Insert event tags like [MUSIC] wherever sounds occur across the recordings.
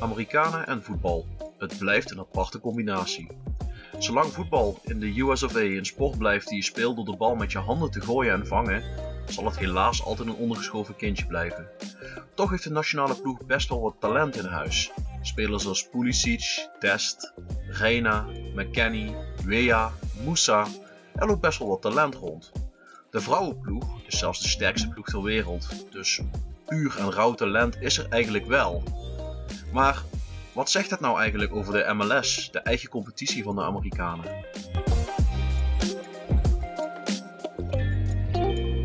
Amerikanen en voetbal. Het blijft een aparte combinatie. Zolang voetbal in de US of een sport blijft die je speelt door de bal met je handen te gooien en vangen, zal het helaas altijd een ondergeschoven kindje blijven. Toch heeft de nationale ploeg best wel wat talent in huis. Spelers als Pulisic, Dest, Reina, McKenny, Wea, Moussa, er loopt best wel wat talent rond. De vrouwenploeg is zelfs de sterkste ploeg ter wereld, dus puur en rauw talent is er eigenlijk wel. Maar wat zegt dat nou eigenlijk over de MLS, de eigen competitie van de Amerikanen?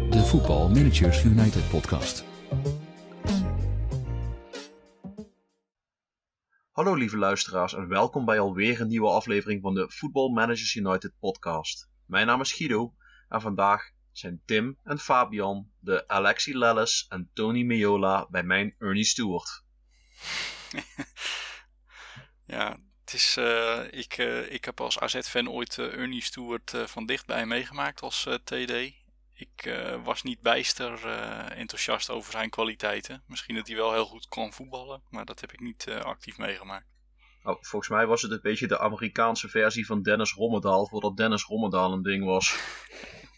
De Voetbal Managers United podcast. Hallo lieve luisteraars en welkom bij alweer een nieuwe aflevering van de Football Managers United podcast. Mijn naam is Guido en vandaag zijn Tim en Fabian, de Alexi Lellis en Tony Meola bij mijn Ernie Stewart. [LAUGHS] ja, het is, uh, ik, uh, ik heb als AZ-fan ooit uh, Ernie Stewart van dichtbij meegemaakt als TD. Ik was niet bijster enthousiast over zijn kwaliteiten. Misschien dat hij wel heel goed kon voetballen, maar dat heb ik niet actief meegemaakt. Oh, volgens mij was het een beetje de Amerikaanse versie van Dennis Rommedaal, voordat Dennis Rommedaal een ding was.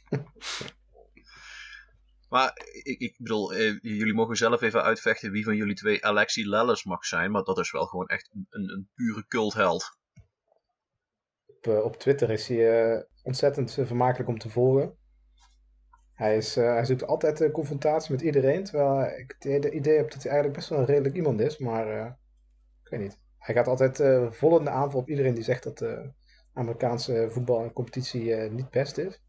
[LAUGHS] Maar ik, ik bedoel, eh, jullie mogen zelf even uitvechten wie van jullie twee Alexi Lellis mag zijn. Maar dat is wel gewoon echt een, een pure cultheld. Op, uh, op Twitter is hij uh, ontzettend vermakelijk om te volgen. Hij, is, uh, hij zoekt altijd confrontatie met iedereen. Terwijl ik het idee heb dat hij eigenlijk best wel een redelijk iemand is. Maar ik weet niet. Hij gaat altijd vol in de aanval op iedereen die zegt dat de Amerikaanse voetbal en competitie niet best is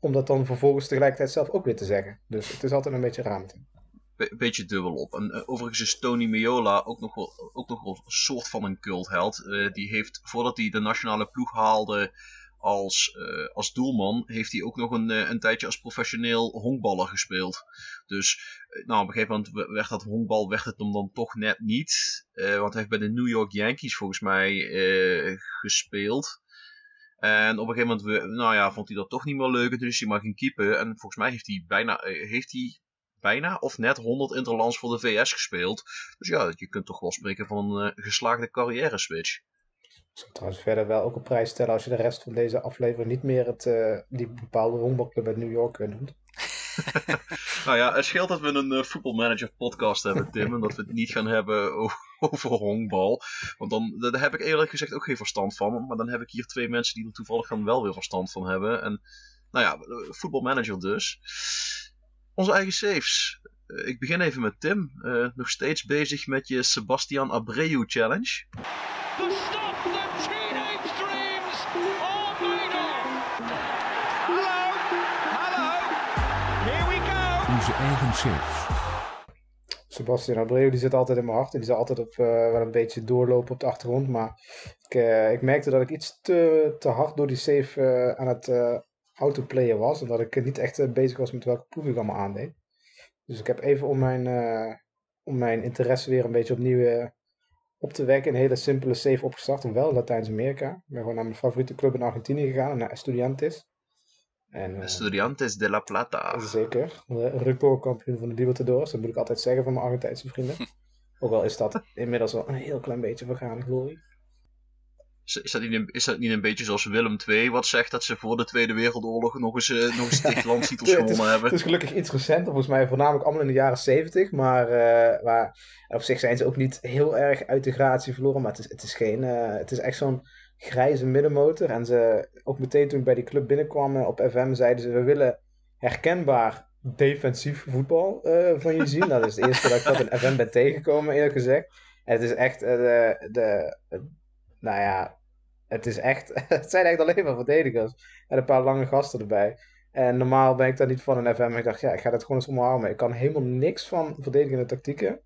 om dat dan vervolgens tegelijkertijd zelf ook weer te zeggen. Dus het is altijd een beetje hem. Be beetje dubbel op. En uh, overigens is Tony Meola ook nog wel, ook nog wel een soort van een cultheld. Uh, die heeft, voordat hij de nationale ploeg haalde als, uh, als doelman, heeft hij ook nog een, een tijdje als professioneel honkballer gespeeld. Dus nou, op een gegeven moment werd dat honkbal werd het hem dan toch net niet. want hij heeft bij de New York Yankees volgens mij gespeeld. En op een gegeven moment nou ja, vond hij dat toch niet meer leuk. Dus hij mag ging keeper. En volgens mij heeft hij bijna, eh, heeft hij bijna of net 100 interlands voor de VS gespeeld. Dus ja, je kunt toch wel spreken van een geslaagde carrière switch. Ik zou trouwens verder wel ook een prijs stellen als je de rest van deze aflevering niet meer het, uh, die bepaalde honkbalclub uit New York noemt. [LAUGHS] nou ja, het scheelt dat we een uh, voetbalmanager podcast hebben, Tim. en dat we het niet gaan hebben [LAUGHS] over honkbal. Want dan, daar heb ik eerlijk gezegd ook geen verstand van. Maar dan heb ik hier twee mensen die er toevallig dan wel weer verstand van hebben. En nou ja, voetbalmanager dus. Onze eigen saves. Uh, ik begin even met Tim. Uh, nog steeds bezig met je Sebastian Abreu challenge. Saves. Sebastian Abreu die zit altijd in mijn hart. En die zal altijd op, uh, wel een beetje doorlopen op de achtergrond. Maar ik, uh, ik merkte dat ik iets te, te hard door die save uh, aan het autoplayen was. En dat ik niet echt bezig was met welke proef ik allemaal aandeed. Dus ik heb even om mijn, om mijn interesse weer een beetje opnieuw op te wekken. Een hele simpele save opgestart. En wel Latijns-Amerika. Ik ben gewoon naar mijn favoriete club in Argentinië gegaan. Naar Estudiantes. En, uh, Estudiantes de la Plata. Zeker. De recordkampioen van de Libertadores. Dat moet ik altijd zeggen van mijn Argentijnse vrienden. [LAUGHS] Ook al is dat inmiddels wel een heel klein beetje vergane glorie. Is, is, dat niet een, is dat niet een beetje zoals Willem II, wat zegt dat ze voor de Tweede Wereldoorlog nog eens, uh, nog eens [LAUGHS] gewonnen hebben? Het is gelukkig iets recenter, volgens mij voornamelijk allemaal in de jaren 70. Maar, uh, maar op zich zijn ze ook niet heel erg uit de gratie verloren. Maar het is, het is, geen, uh, het is echt zo'n grijze middenmotor. En ze, ook meteen toen ik bij die club binnenkwam op FM, zeiden ze: We willen herkenbaar defensief voetbal uh, van je zien. Dat is het eerste dat ik dat in FM ben tegengekomen, eerlijk gezegd. Het is echt uh, de, de, nou ja, het is echt, [LAUGHS] het zijn echt alleen maar verdedigers. En een paar lange gasten erbij. En normaal ben ik daar niet van in FM. Ik dacht, ja, ik ga dat gewoon eens omarmen. Ik kan helemaal niks van verdedigende tactieken.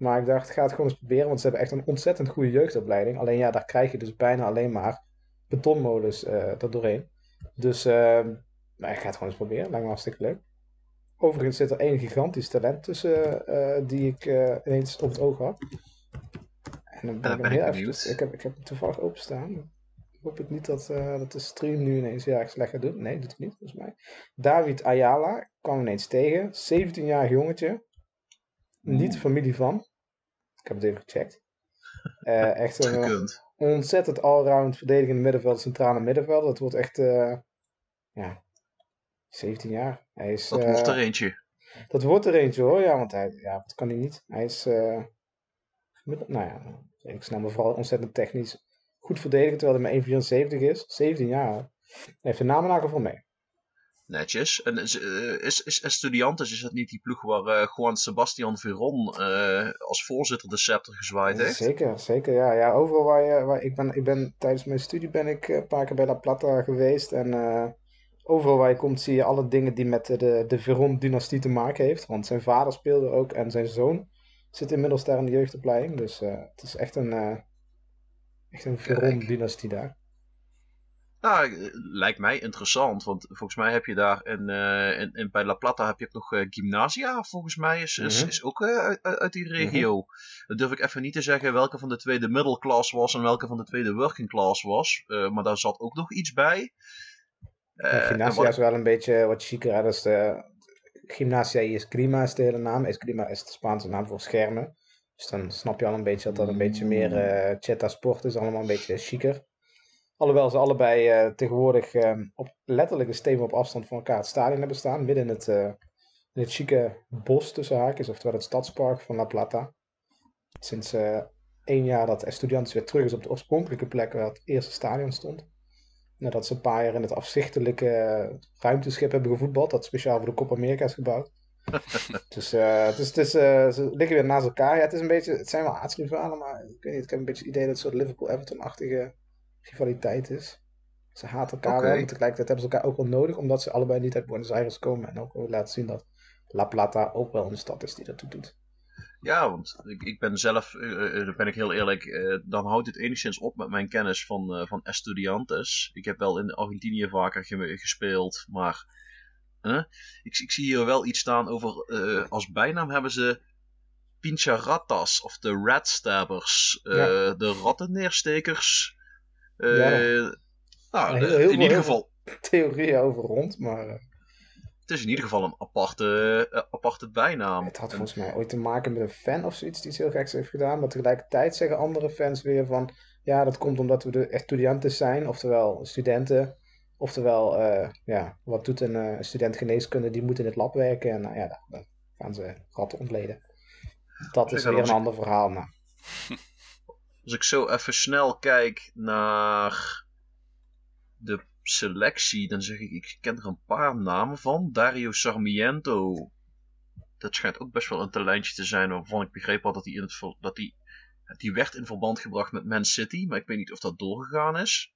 Maar ik dacht, ik ga het gewoon eens proberen, want ze hebben echt een ontzettend goede jeugdopleiding. Alleen ja, daar krijg je dus bijna alleen maar betonmolens uh, er doorheen. Dus uh, nou, ik ga het gewoon eens proberen, lijkt me hartstikke leuk. Overigens zit er één gigantisch talent tussen uh, die ik ineens op het oog had. En dan ben ik, ben heel even, ik, heb, ik heb hem toevallig openstaan. hoop ik niet dat, uh, dat de stream nu ineens ja, slecht gaat doen. Nee, doet het niet, volgens mij. David Ayala kwam ineens tegen. 17-jarig jongetje. Niet familie van. Ik heb het even gecheckt. Uh, [LAUGHS] echt een ontzettend allround verdedigende middenveld, centrale middenveld. Dat wordt echt, uh, ja, 17 jaar. Hij is, dat wordt er eentje. Dat wordt er eentje hoor, ja, want hij, ja, dat kan hij niet. Hij is, nou ja, ik snel maar vooral ontzettend technisch goed verdedigen, terwijl hij maar 1,74 is. 17 jaar. Hij heeft de namen voor mee. Netjes. En is, uh, is, is Estudiantes, is dat niet die ploeg waar uh, Juan Sebastian Veron uh, als voorzitter de scepter gezwaaid heeft? Zeker, zeker. Ja, ja overal waar je. Waar, ik, ben, ik ben tijdens mijn studie ben ik een paar keer bij La Plata geweest. En overal waar je komt zie je alle dingen die met de, de Veron-dynastie te maken heeft. Want zijn vader speelde ook en zijn zoon zit inmiddels daar in de jeugdopleiding. Dus het is echt een Echt een Veron-dynastie daar. Nou, lijkt mij interessant, want volgens mij heb je daar in, uh, in, in bij La Plata heb je ook nog uh, Gymnasia, volgens mij is, is, mhm. is ook uh, uit, uit, die regio. Mm Dan durf ik even niet te zeggen welke van de twee de middle class was en welke van de twee de working class was, maar daar zat ook nog iets bij. Gymnasia is wel een beetje wat chiquer, hè? Dus de, Gymnasia is Grima is de hele naam, Esgrima is de Spaanse naam voor schermen. Dus dan snap je al een beetje dat dat een beetje meer uh, Cheta Sport is, allemaal een beetje chiquer. Alhoewel ze allebei uh, tegenwoordig uh, op letterlijk een steen op afstand van elkaar het stadion hebben staan. Midden in het, uh, in het chique bos tussen haakjes, oftewel het stadspark van La Plata. Sinds één jaar dat Estudiantes weer terug is op de oorspronkelijke plek waar het eerste stadion stond. Nadat ze een paar jaar in het afzichtelijke ruimteschip hebben gevoetbald, dat speciaal voor de Copa America is gebouwd. [LAUGHS] dus uh, het is, het is, uh, ze liggen weer naast elkaar. Ja, het, is een beetje, het zijn wel aardsrivalen, maar ik weet niet, ik heb een beetje het idee dat het soort Liverpool-Everton-achtige rivaliteit is. Ze haten elkaar okay. wel, maar tegelijkertijd hebben ze elkaar ook wel nodig, omdat ze allebei niet uit Buenos Aires komen. En ook laten zien dat La Plata ook wel een stad is die dat doet. Ja, want ik, ik ben zelf, uh, ben ik heel eerlijk, uh, dan houdt het enigszins op met mijn kennis van, uh, van Estudiantes. Ik heb wel in Argentinië vaker ge gespeeld, maar ik, ik, zie hier wel iets staan over, als bijnaam hebben ze Pincharatas of de Ratstabbers, uh, de rattenneerstekers. Uh, ja. Nou, heel, heel in ieder geval. Theorieën over rond, maar. Het is in ieder geval een aparte, aparte bijnaam. Het had volgens mij ooit te maken met een fan of zoiets die iets heel geks heeft gedaan. Maar tegelijkertijd zeggen andere fans weer van. Ja, dat komt omdat we de estudiantes zijn, oftewel studenten. Oftewel, uh, ja, wat doet een uh, student geneeskunde? Die moet in het lab werken en uh, ja, dan gaan ze ratten ontleden. Dat is weer een ander verhaal. Maar... [LAUGHS] Als ik zo even snel kijk naar de selectie, dan zeg ik, ik ken er een paar namen van. Dario Sarmiento, dat schijnt ook best wel een talentje te zijn, waarvan ik begreep had dat hij, in het, dat hij die werd in verband gebracht met Man City, maar ik weet niet of dat doorgegaan is.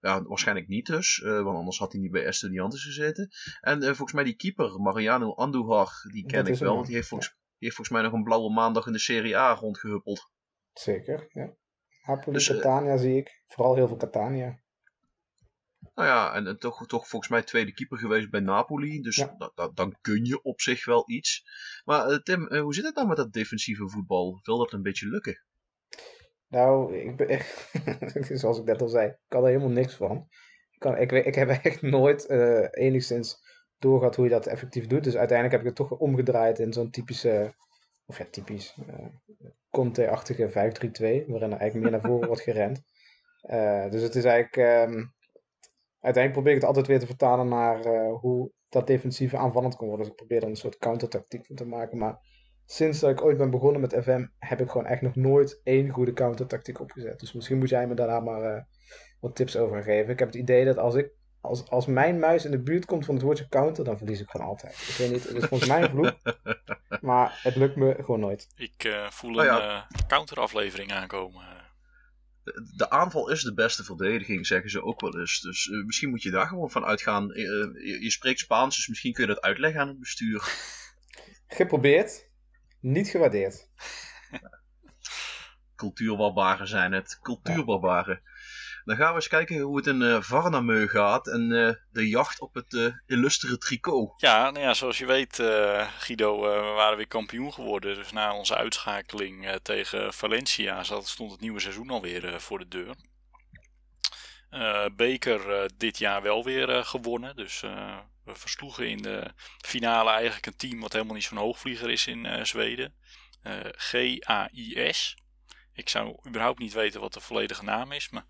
Ja, waarschijnlijk niet dus, uh, want anders had hij niet bij Estudiantes gezeten. En uh, volgens mij die keeper, Mariano Andujar, die ken ik wel. Want die heeft, volgens, die heeft volgens mij nog een blauwe maandag in de Serie A rondgehuppeld. Zeker, ja. Napoli, dus, uh, Catania zie ik. Vooral heel veel Catania. Nou ja, en, en, toch, toch volgens mij tweede keeper geweest bij Napoli. Dus ja. dan kun je op zich wel iets. Maar Tim, hoe zit het nou met dat defensieve voetbal? Wil dat een beetje lukken? Nou, ik ben echt, [LAUGHS] zoals ik net al zei, ik kan er helemaal niks van. Ik, kan, ik, ik heb [LAUGHS] echt nooit enigszins doorgehad hoe je dat effectief doet. Dus uiteindelijk heb ik het toch omgedraaid in zo'n typische, of ja, typisch, uh, Conte-achtige 5-3-2, waarin er eigenlijk meer naar voren wordt gerend. Uh, [LAUGHS] dus het is eigenlijk, um, uiteindelijk probeer ik het altijd weer te vertalen naar hoe dat defensieve aanvallend kan worden. Dus ik probeer er een soort countertactiek van te maken, maar sinds dat ik ooit ben begonnen met FM, heb ik gewoon echt nog nooit één goede countertactiek opgezet. Dus misschien moet jij me daar maar wat tips over geven. Ik heb het idee dat als ik als, als mijn muis in de buurt komt van het woordje counter, dan verlies ik gewoon altijd. Ik weet niet, het is volgens mij een vloek. [LAUGHS] maar het lukt me gewoon nooit. Ik uh, voel ja. een uh, counteraflevering aankomen. De, de, aanval is de beste verdediging, zeggen ze ook wel eens. Dus uh, misschien moet je daar gewoon van uitgaan. Je, je, spreekt Spaans, dus misschien kun je dat uitleggen aan het bestuur. [LAUGHS] Geprobeerd. Niet gewaardeerd. [LAUGHS] Cultuurbarbaren zijn het. Cultuurbarbaren. Dan gaan we eens kijken hoe het in uh, Varnameu gaat en uh, de jacht op het uh, illustere tricot. Ja, nou ja, zoals je weet, Guido, we waren weer kampioen geworden. Dus na onze uitschakeling tegen Valencia stond het nieuwe seizoen alweer voor de deur. Beker dit jaar wel weer gewonnen. Dus we versloegen in de finale eigenlijk een team wat helemaal niet zo'n hoogvlieger is in Zweden. GAIS. Ik zou überhaupt niet weten wat de volledige naam is. Maar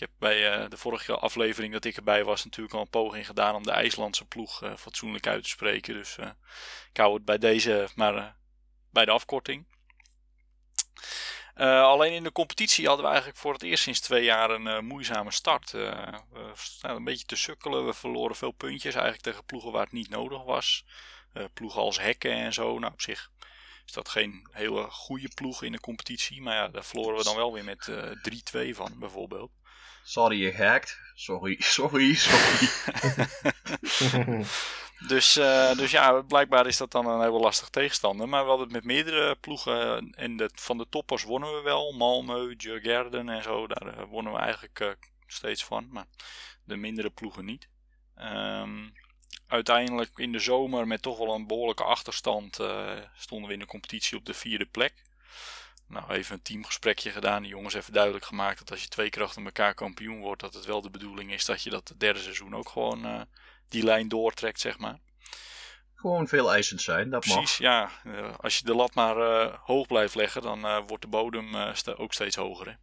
ik heb bij de vorige aflevering dat ik erbij was natuurlijk al een poging gedaan om de IJslandse ploeg fatsoenlijk uit te spreken. Dus ik hou het bij deze maar bij de afkorting. Alleen in de competitie hadden we eigenlijk voor het eerst sinds twee jaar een moeizame start. We staan een beetje te sukkelen. We verloren veel puntjes eigenlijk tegen ploegen waar het niet nodig was. ploegen als Hekken en zo. Nou, op zich is dat geen hele goede ploeg in de competitie. Maar ja, daar verloren we dan wel weer met 3-2 van bijvoorbeeld. Sorry, je gehackt. Sorry, [LAUGHS] sorry, sorry. [LAUGHS] Dus, uh, dus ja, blijkbaar is dat dan een heel lastig tegenstander. Maar we hadden met meerdere ploegen. En de, van de toppers wonnen we wel. Malmö, Djurgården en zo. Daar uh, wonnen we eigenlijk uh, steeds van. Maar de mindere ploegen niet. Um, uiteindelijk in de zomer met toch wel een behoorlijke achterstand stonden we in de competitie op de vierde plek. Nou, even een teamgesprekje gedaan. Die jongens even duidelijk gemaakt dat als je twee keer achter elkaar kampioen wordt, dat het wel de bedoeling is dat je dat het derde seizoen ook gewoon die lijn doortrekt, zeg maar. Gewoon veel eisend zijn, dat Precies, ja. Uh, als je de lat maar uh, hoog blijft leggen, dan uh, wordt de bodem st ook steeds hoger. Hè?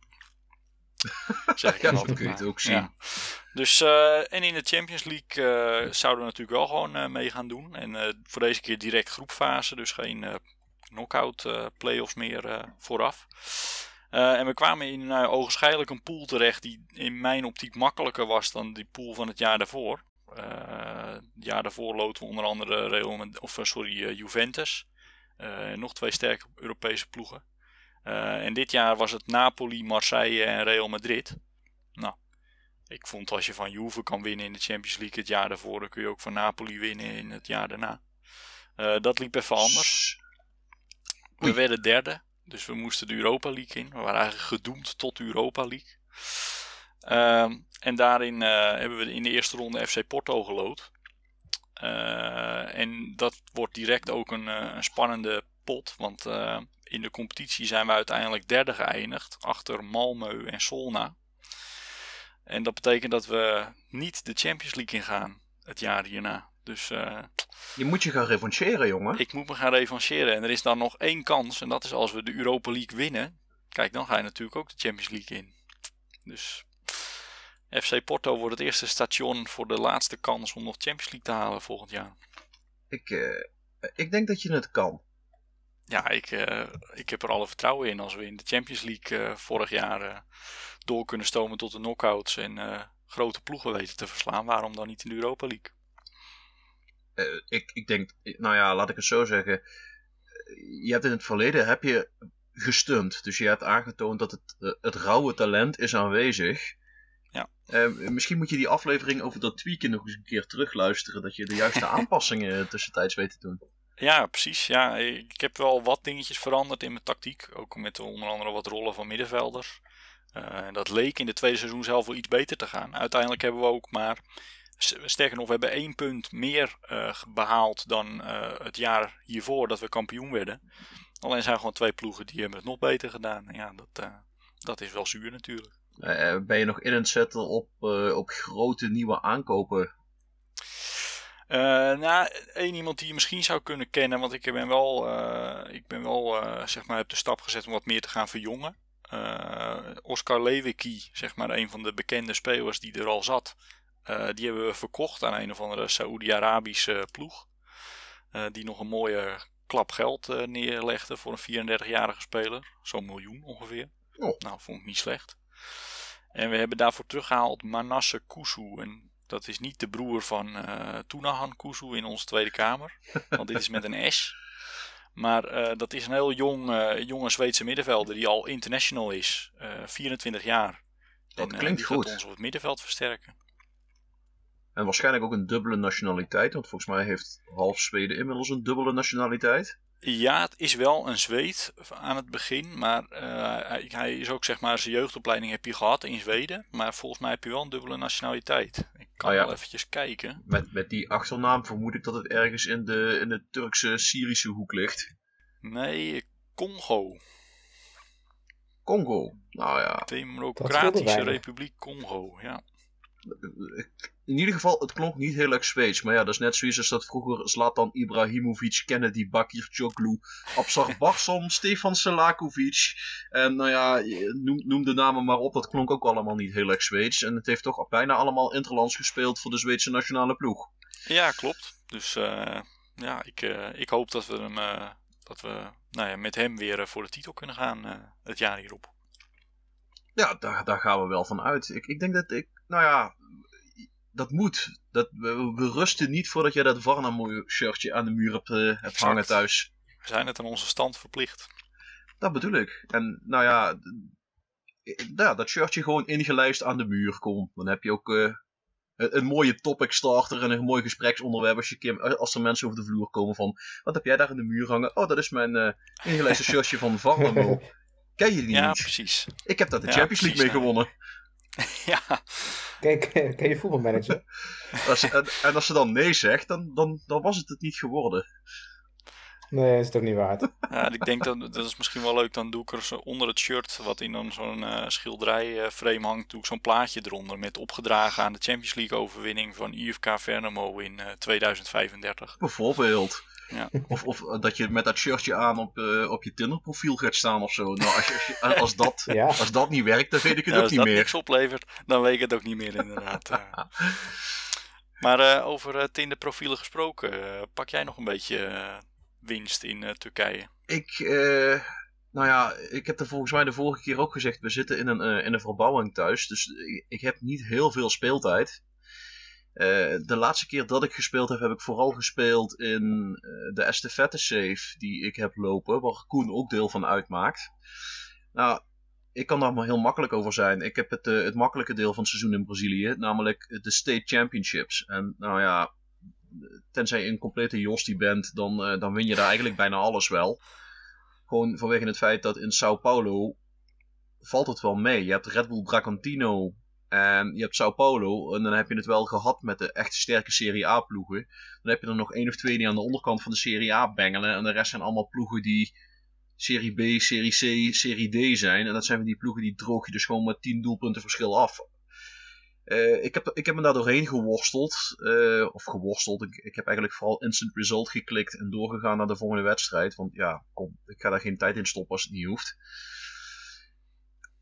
[LAUGHS] zeg ik ja, dan kun je het ook zien. Ja. Dus, en in de Champions League zouden we natuurlijk wel gewoon mee gaan doen. En voor deze keer direct groepfase, dus geen knockout play-offs meer vooraf. en we kwamen in uh, ogenschijnlijk een pool terecht die in mijn optiek makkelijker was dan die pool van het jaar daarvoor. Uh, jaar daarvoor loten we onder andere Real, of, eh, sorry, uh, Juventus. Uh, nog twee sterke Europese ploegen. en dit jaar was het Napoli, Marseille en Real Madrid. Nou, ik vond als je van Juve kan winnen in de Champions League het jaar daarvoor, dan kun je ook van Napoli winnen in het jaar daarna. dat liep even anders. We werden derde, dus we moesten de Europa League in. We waren eigenlijk gedoemd tot Europa League. Ehm, en daarin uh, hebben we in de eerste ronde FC Porto gelood. Uh, en dat wordt direct ook een, een spannende pot. Want in de competitie zijn we uiteindelijk derde geëindigd. Achter Malmö en Solna. En dat betekent dat we niet de Champions League ingaan het jaar hierna. Dus, je moet je gaan revancheren, jongen. Ik moet me gaan revancheren. En er is dan nog één kans. En dat is als we de Europa League winnen. Kijk, dan ga je natuurlijk ook de Champions League in. Dus FC Porto wordt het eerste station voor de laatste kans om nog Champions League te halen volgend jaar. Ik, uh, ik denk dat je het kan. Ja, ik, uh, ik heb er alle vertrouwen in als we in de Champions League vorig jaar door kunnen stomen tot de knockouts en grote ploegen weten te verslaan. Waarom dan niet in de Europa League? Ik, ik denk, nou ja, laat ik het zo zeggen. Je hebt in het verleden heb je gestund. Dus je hebt aangetoond dat het, het rauwe talent is aanwezig. Ja. Uh, misschien moet je die aflevering over dat tweaken nog eens een keer terugluisteren. Dat je de juiste [LAUGHS] aanpassingen tussentijds weet te doen. Ja, precies. Ja, ik heb wel wat dingetjes veranderd in mijn tactiek. Ook met onder andere wat rollen van middenvelders. Uh, dat leek in de tweede seizoen zelf wel iets beter te gaan. Uiteindelijk hebben we ook maar, sterker nog, we hebben één punt meer uh, behaald dan het jaar hiervoor dat we kampioen werden. Alleen zijn gewoon twee ploegen die hebben het nog beter gedaan. Ja, dat, dat is wel zuur natuurlijk. Ben je nog in het zetten op, op grote nieuwe aankopen? Nou, één iemand die je misschien zou kunnen kennen, want ik ben wel, ik ben wel zeg maar, heb de stap gezet om wat meer te gaan verjongen. Oscar Lewicki, zeg maar, een van de bekende spelers die er al zat, die hebben we verkocht aan een of andere Saoedi-Arabische ploeg. die nog een mooie klap geld neerlegde voor een 34-jarige speler. Zo'n miljoen ongeveer. Oh. Nou, vond ik niet slecht. En we hebben daarvoor teruggehaald Manasse Kusu. En dat is niet de broer van Tunahan Kusu in onze Tweede Kamer. Want dit is met een S. Maar dat is een heel jong, jonge Zweedse middenvelder die al international is. 24 jaar. Dat en, klinkt die goed. gaat ons op het middenveld versterken. En waarschijnlijk ook een dubbele nationaliteit. Want volgens mij heeft half Zweden inmiddels een dubbele nationaliteit. Ja, het is wel een Zweed aan het begin, maar uh, hij, hij, is ook zeg maar, zijn jeugdopleiding heb je gehad in Zweden, maar volgens mij heb je wel een dubbele nationaliteit. Ik kan oh ja. wel eventjes kijken. Met, met die achternaam vermoed ik dat het ergens in de, in de Turkse, Syrische hoek ligt. Nee, Congo. Congo. Nou ja, Democratische Republiek Congo, ja. In ieder geval, het klonk niet heel erg Zweeds. Maar ja, dat is net zoiets als dat vroeger Zlatan Ibrahimovic, Kennedy Bakir Choglu, Absar [LAUGHS] Barsom, Stefan Selakovic. En nou ja, noem, noem, de namen maar op, dat klonk ook allemaal niet heel erg Zweeds. En het heeft toch bijna allemaal interlands gespeeld voor de Zweedse nationale ploeg. Ja, klopt. Dus uh, ja, ik, uh, ik hoop dat we, hem, uh, dat we nou ja, met hem weer voor de titel kunnen gaan het jaar hierop. Ja, daar, daar gaan we wel van uit. Ik, ik denk dat ik, nou ja, dat moet. Dat, we, we rusten niet voordat je dat Varnamo-shirtje aan de muur hebt, uh, hebt hangen thuis. We zijn het aan onze stand verplicht. Dat bedoel ik. En nou ja, ja dat shirtje gewoon ingelijst aan de muur komt. Dan heb je ook uh, een, een, mooie topic starter en een mooi gespreksonderwerp als, je, als er mensen over de vloer komen van... Wat heb jij daar in de muur hangen? Oh, dat is mijn uh, ingelijste shirtje van [LAUGHS] Varnamo. Ken je die ja, niet? Ja, precies. Ik heb daar de Champions League mee gewonnen. [LAUGHS] ja. Kijk, ken je voetbalmanager? [LAUGHS] als, en, en, als ze dan nee zegt, dan, dan, dan was het het niet geworden. Nee, dat is toch niet waard. [LAUGHS] Ja, ik denk dat dat is misschien wel leuk. Dan doe ik er onder het shirt, wat in dan zo'n uh, schilderijframe uh, hangt, doe ik zo'n plaatje eronder met opgedragen aan de Champions League overwinning van IFK Vernamo in uh, 2035. Bijvoorbeeld. Ja. Of, of dat je met dat shirtje aan op, uh, op je Tinder profiel gaat staan of zo. Nou, als, je, als, als, dat, ja. als dat niet werkt, dan weet ik het ja, ook niet meer. Als dat niks oplevert, dan weet ik het ook niet meer inderdaad. [LAUGHS] maar uh, over Tinder profielen gesproken, uh, pak jij nog een beetje winst in Turkije? Ik, nou ja, ik heb er volgens mij de vorige keer ook gezegd, we zitten in een, in een verbouwing thuis. Dus ik, ik heb niet heel veel speeltijd. Uh, de laatste keer dat ik gespeeld heb, heb ik vooral gespeeld in uh, de estafette save die ik heb lopen, waar Koen ook deel van uitmaakt. Nou, ik kan daar maar heel makkelijk over zijn. Ik heb het, uh, het makkelijke deel van het seizoen in Brazilië, namelijk de State Championships. En nou ja, tenzij je een complete jostie bent, dan, dan win je daar eigenlijk bijna alles wel. Gewoon vanwege het feit dat in Sao Paulo valt het wel mee. Je hebt Red Bull Bragantino en je hebt Sao Paulo, en dan heb je het wel gehad met de echte sterke Serie A ploegen. Dan heb je er nog één of twee die aan de onderkant van de Serie A bengelen. En de rest zijn allemaal ploegen die Serie B, Serie C, Serie D zijn. En dat zijn die ploegen die droog je dus gewoon met 10 doelpunten verschil af. Uh, ik, heb, ik heb me daar doorheen geworsteld. Uh, of geworsteld. Ik, ik heb eigenlijk vooral instant result geklikt en doorgegaan naar de volgende wedstrijd. Want ja, kom, ik ga daar geen tijd in stoppen als het niet hoeft.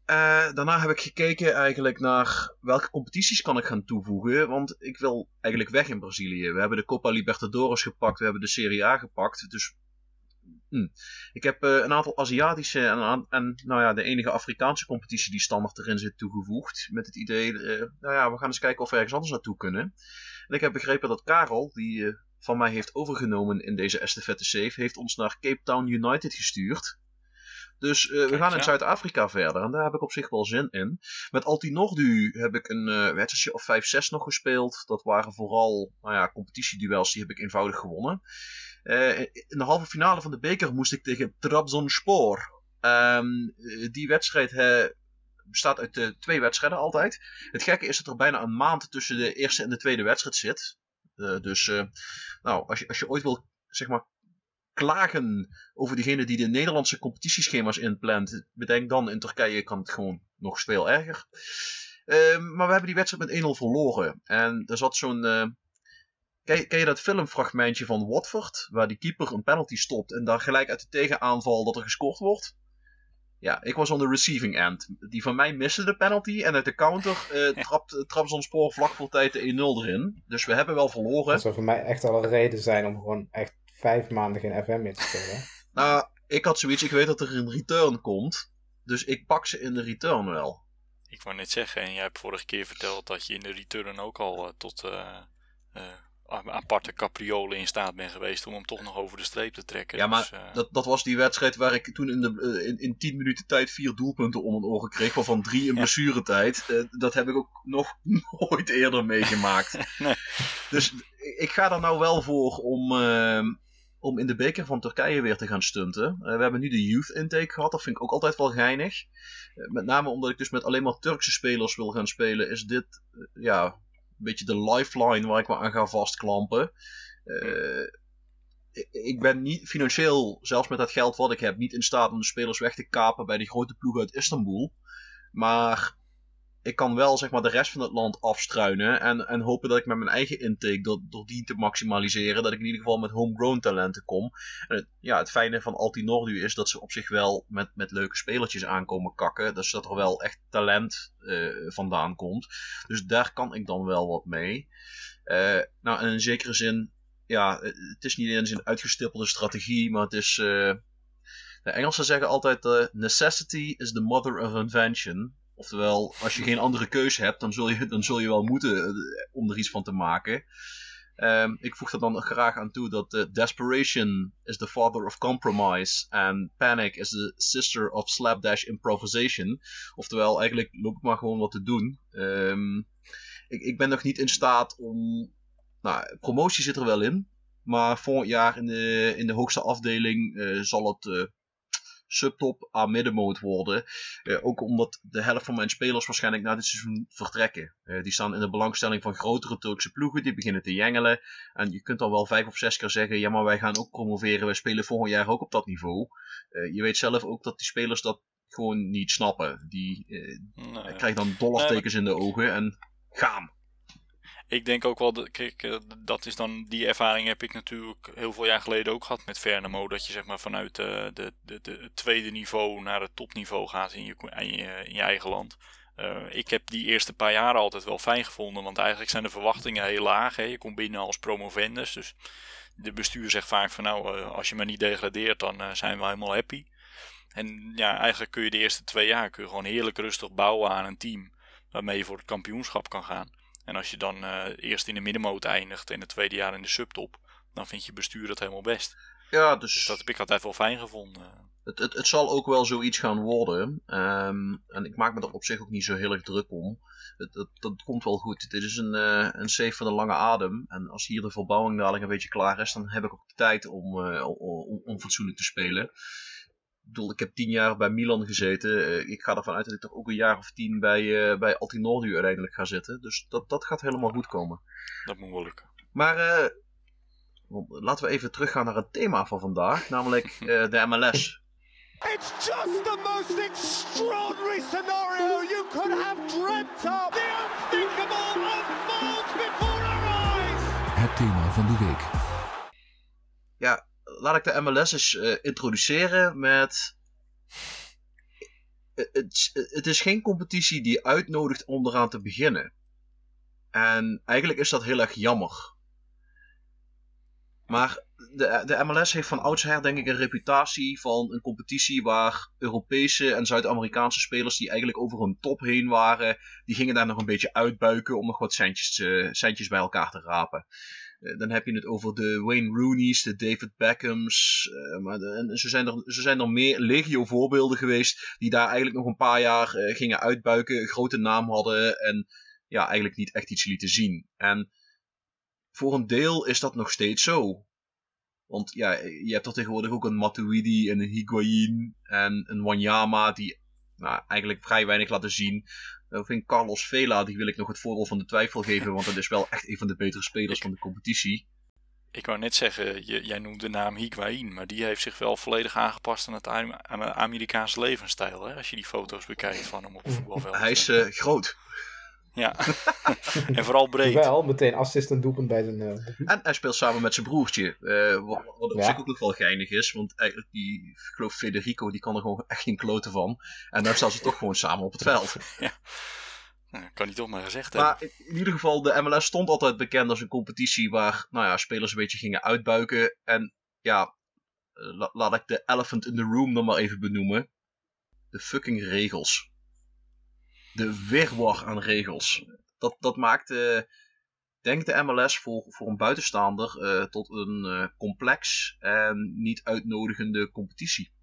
Uh, daarna heb ik gekeken eigenlijk naar welke competities kan ik gaan toevoegen. Want ik wil eigenlijk weg in Brazilië. We hebben de Copa Libertadores gepakt, we hebben de Serie A gepakt. Dus hm. ik heb uh, een aantal Aziatische en, en nou ja, de enige Afrikaanse competitie die standaard erin zit toegevoegd. Met het idee, uh, nou ja, we gaan eens kijken of we ergens anders naartoe kunnen. En ik heb begrepen dat Karel, die van mij heeft overgenomen in deze estafette save, heeft ons naar Cape Town United gestuurd. Dus uh, we gaan in Zuid-Afrika verder. En daar heb ik op zich wel zin in. Met Altinordu heb ik een uh, wedstrijdje of 5-6 nog gespeeld. Dat waren vooral nou ja, competitieduels. Die heb ik eenvoudig gewonnen. Uh, in de halve finale van de beker moest ik tegen Trabzonspor. Um, die wedstrijd bestaat uit twee wedstrijden altijd. Het gekke is dat er bijna een maand tussen de eerste en de tweede wedstrijd zit. dus nou, als je, als je ooit wil zeg maar, klagen over diegene die de Nederlandse competitieschema's inplant, bedenk dan in Turkije kan het gewoon nog veel erger. Uh, maar we hebben die wedstrijd met 1-0 verloren. En er zat zo'n. Uh, ken, ken, je dat filmfragmentje van Watford? Waar die keeper een penalty stopt en dan gelijk uit de tegenaanval dat er gescoord wordt? Ja, ik was on the receiving end. Die van mij miste de penalty en uit de counter uh, [LAUGHS] trapt Trabzonspor vlak voor tijd de 1-0 erin. Dus we hebben wel verloren. Dat zou voor mij echt al een reden zijn om gewoon echt vijf maanden geen FM meer te spelen. [LAUGHS] Nou, ik had zoiets, ik weet dat er een return komt. Dus ik pak ze in de return wel. Ik wou net zeggen, en jij hebt vorige keer verteld dat je in de return ook al uh, tot uh, uh, aparte capriolen in staat bent geweest om hem toch nog over de streep te trekken. Ja, maar dus, dat, dat was die wedstrijd waar ik toen in, de, in, in 10 minuten tijd vier doelpunten om mijn ogen kreeg, waarvan drie in blessuretijd. dat heb ik ook nog [LAUGHS] nooit eerder meegemaakt. [LAUGHS] nee. Dus ik ga er nou wel voor om om in de beker van Turkije weer te gaan stunten. Uh, we hebben nu de youth intake gehad, dat vind ik ook altijd wel geinig. Uh, met name omdat ik dus met alleen maar Turkse spelers wil gaan spelen, is dit uh, ja, een beetje de lifeline waar ik me aan ga vastklampen. ik ben niet financieel, zelfs met dat geld wat ik heb, niet in staat om de spelers weg te kapen bij die grote ploeg uit Istanbul. Maar ik kan wel zeg maar, de rest van het land afstruinen. En, en hopen dat ik met mijn eigen intake, door, door die te maximaliseren, dat ik in ieder geval met homegrown talenten kom. En het, ja, het fijne van Altinordu is dat ze op zich wel met, met leuke spelertjes aankomen kakken. Dus dat er wel echt talent uh, vandaan komt. Dus daar kan ik dan wel wat mee. Uh, nou, in zekere zin, ja, het is niet eens een uitgestippelde strategie, maar het is. Uh, de Engelsen zeggen altijd: necessity is the mother of invention. Oftewel, als je geen andere keuze hebt, dan zul je, dan zul je wel moeten uh, om er iets van te maken. Um, ik voeg er dan graag aan toe dat uh, desperation is the father of compromise and panic is the sister of slapdash improvisation. Oftewel, eigenlijk loop ik maar gewoon wat te doen. Um, ik, ik ben nog niet in staat om. Nou, promotie zit er wel in. Maar volgend jaar in de, in de hoogste afdeling uh, zal het subtop aan middenmoot worden. Uh, ook omdat de helft van mijn spelers waarschijnlijk na dit seizoen vertrekken. Uh, die staan in de belangstelling van grotere Turkse ploegen. Die beginnen te jengelen. En je kunt dan wel vijf of zes keer zeggen: ja, maar wij gaan ook promoveren. Wij spelen volgend jaar ook op dat niveau. Uh, je weet zelf ook dat die spelers dat gewoon niet snappen. Die nee. krijgen dan dollartekens nee, maar... in de ogen en gaan ik denk ook wel, dat, kijk, dat is dan, die ervaring heb ik natuurlijk heel veel jaar geleden ook gehad met Vernamo. Dat je zeg maar vanuit de, de, de, de het tweede niveau naar het topniveau gaat in je, in je, eigen land. Uh, ik heb die eerste paar jaren altijd wel fijn gevonden, want eigenlijk zijn de verwachtingen heel laag. Hè. Je komt binnen als promovendus, dus de bestuur zegt vaak van nou, als je maar niet degradeert, dan zijn we helemaal happy. En ja, eigenlijk kun je de eerste twee jaar kun je gewoon heerlijk rustig bouwen aan een team waarmee je voor het kampioenschap kan gaan. En als je dan uh, eerst in de middenmoot eindigt en het tweede jaar in de subtop, dan vind je bestuur dat helemaal best. Ja, dus... dus dat heb ik altijd wel fijn gevonden. Het, het, het zal ook wel zoiets gaan worden. Um, en ik maak me er op zich ook niet zo heel erg druk om. Het, het, dat komt wel goed. Dit is een, uh, een safe van de lange adem. En als hier de verbouwing dadelijk een beetje klaar is, dan heb ik ook de tijd om, uh, om, om fatsoenlijk te spelen bedoel, ik heb tien jaar bij Milan gezeten. Uh, ik ga ervan uit dat ik toch ook een jaar of tien bij, uh, bij Altinordu uiteindelijk ga zitten. Dus dat, dat gaat helemaal goed komen. Dat moet wel lukken. Maar uh, laten we even teruggaan naar het thema van vandaag, namelijk [LAUGHS] de MLS. It's just the most extraordinary scenario you could have dreamt of. The unthinkable unfolds before our eyes. Het thema van de week. Ja, laat ik de MLS eens uh, introduceren met. Het, het is geen competitie die uitnodigt om eraan te beginnen. En eigenlijk is dat heel erg jammer. Maar de, de MLS heeft van oudsher denk ik een reputatie van een competitie waar Europese en Zuid-Amerikaanse spelers die eigenlijk over hun top heen waren, die gingen daar nog een beetje uitbuiken om nog wat centjes, centjes bij elkaar te rapen. Eh, dan heb je het over de Wayne Rooney's, de David Beckhams. Uh, maar en zijn, er, zijn er meer legio voorbeelden geweest die daar eigenlijk nog een paar jaar uh, gingen uitbuiken, grote naam hadden en ja, eigenlijk niet echt iets lieten zien. En voor een deel is dat nog steeds zo. Want ja, je hebt er tegenwoordig ook een Matuidi en een Higuain en een Wanyama die nou, eigenlijk vrij weinig laten zien. Dan vind Carlos Vela, die wil ik nog het voordeel van de twijfel geven, want dat is wel echt een van de betere spelers van de competitie. Ik wou net zeggen, jij noemt de naam Higuain, maar die heeft zich wel volledig aangepast aan het Amerikaanse levensstijl. Hè? Als je die foto's bekijkt van hem op het voetbalveld. Hij is uh, groot. Ja, en vooral breed. Wel, meteen assistent doelpunt bij zijn... Uh, en hij speelt samen met zijn broertje. Uh, wat, wat op ja. zich ook nog wel geinig is. Want eigenlijk die, ik geloof Federico, die kan er gewoon echt geen kloten van. En dan staan ze toch gewoon samen op het veld. [LAUGHS] Ja. Nou, kan hij toch maar gezegd maar hebben. in ieder geval, de MLS stond altijd bekend als een competitie waar nou ja, spelers een beetje gingen uitbuiken. En ja, la laat ik de elephant in the room dan maar even benoemen. De fucking regels de wirwar aan regels. Dat, dat maakt, uh, denk de MLS voor, voor een buitenstaander uh, tot een uh, complex en niet uitnodigende competitie.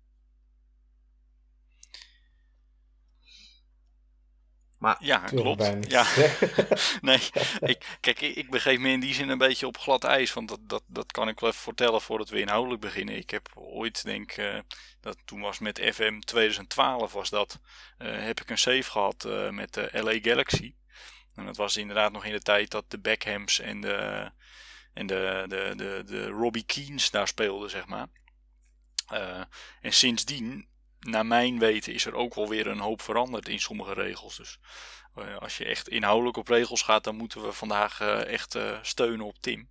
Maar, ja, klopt. [LAUGHS] Ja. nee, ik, kijk, ik begeef me in die zin een beetje op glad ijs. Want dat, dat, dat kan ik wel even vertellen voordat we inhoudelijk beginnen. Ik heb ooit, denk uh, dat toen was met FM 2012 was dat, uh, heb ik een save gehad uh, met de LA Galaxy. En dat was inderdaad nog in de tijd dat de Beckhams en de, En de, de, de, de Robbie Keens daar speelde, zeg maar. en sindsdien, naar mijn weten, is er ook wel weer een hoop veranderd in sommige regels. Dus als je echt inhoudelijk op regels gaat, dan moeten we vandaag echt steunen op Tim.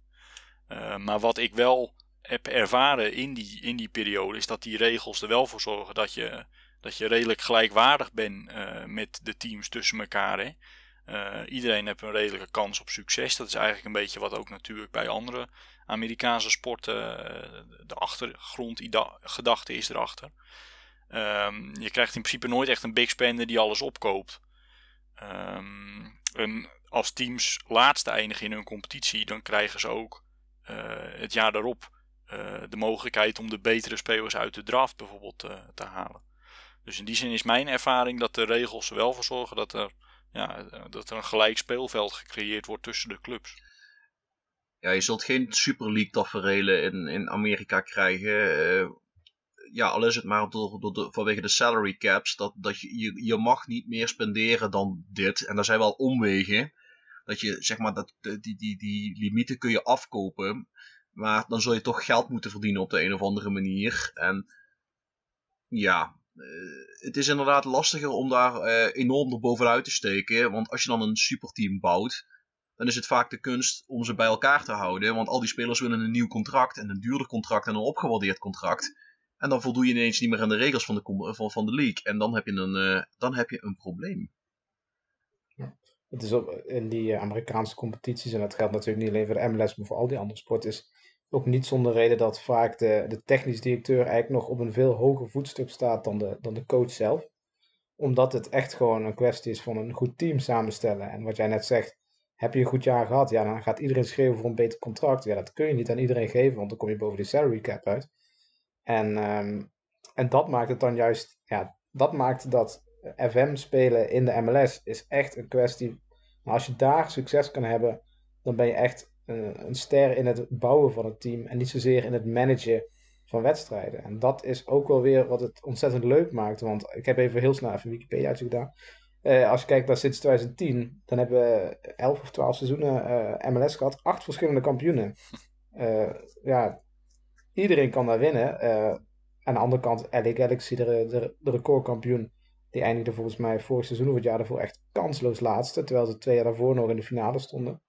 maar wat ik wel heb ervaren in die, in die periode, is dat die regels er wel voor zorgen dat je, dat je redelijk gelijkwaardig bent met de teams tussen elkaar. Hè. Iedereen heeft een redelijke kans op succes. Dat is eigenlijk een beetje wat ook natuurlijk bij andere Amerikaanse sporten de achtergrondgedachte is erachter. Um, je krijgt in principe nooit echt een big spender die alles opkoopt. Um, en als teams laatste eindigen in hun competitie, dan krijgen ze ook het jaar daarop uh, de mogelijkheid om de betere spelers uit de draft bijvoorbeeld uh, te halen. Dus in die zin is mijn ervaring dat de regels er wel voor zorgen dat er, ja, dat er een gelijk speelveld gecreëerd wordt tussen de clubs. Ja, je zult geen Super League tafereelen in, in Amerika krijgen. Ja, al is het maar door, door de, vanwege de salary caps. Dat, dat je, je, je mag niet meer spenderen dan dit. En daar zijn wel omwegen. Dat je, zeg maar, dat, die, die, die limieten kun je afkopen. Maar dan zul je toch geld moeten verdienen op de een of andere manier. En ja, uh, het is inderdaad lastiger om daar uh, enorm erbovenuit te steken. Want als je dan een superteam bouwt, dan is het vaak de kunst om ze bij elkaar te houden. Want al die spelers willen een nieuw contract en een duurder contract en een opgewaardeerd contract. En dan voldoe je ineens niet meer aan de regels van de, van, van de league. En dan heb je een, uh, dan heb je een probleem. Ja. Het is op, in die Amerikaanse competities, en dat geldt natuurlijk niet alleen voor de MLS, maar voor al die andere sporten, is ook niet zonder reden dat vaak de, de technisch directeur eigenlijk nog op een veel hoger voetstuk staat dan de, dan de coach zelf. Omdat het echt gewoon een kwestie is van een goed team samenstellen. En wat jij net zegt, heb je een goed jaar gehad, ja, dan gaat iedereen schreeuwen voor een beter contract. Ja, dat kun je niet aan iedereen geven, want dan kom je boven de salary cap uit. En, um, en dat maakt het dan juist, ja, dat maakt dat FM spelen in de MLS is echt een kwestie. Als je daar succes kan hebben, dan ben je echt een, een ster in het bouwen van het team en niet zozeer in het managen van wedstrijden. En dat is ook wel weer wat het ontzettend leuk maakt. Want ik heb even heel snel even Wikipedia gedaan. Uh, als je kijkt naar sinds 2010, dan hebben we 11 of 12 seizoenen eh, MLS gehad. Acht verschillende kampioenen. Ja, iedereen kan daar winnen. aan de andere kant, LA Galaxy, de, de, de recordkampioen, die eindigde volgens mij vorig seizoen of het jaar daarvoor echt kansloos laatste. Terwijl ze twee jaar daarvoor nog in de finale stonden.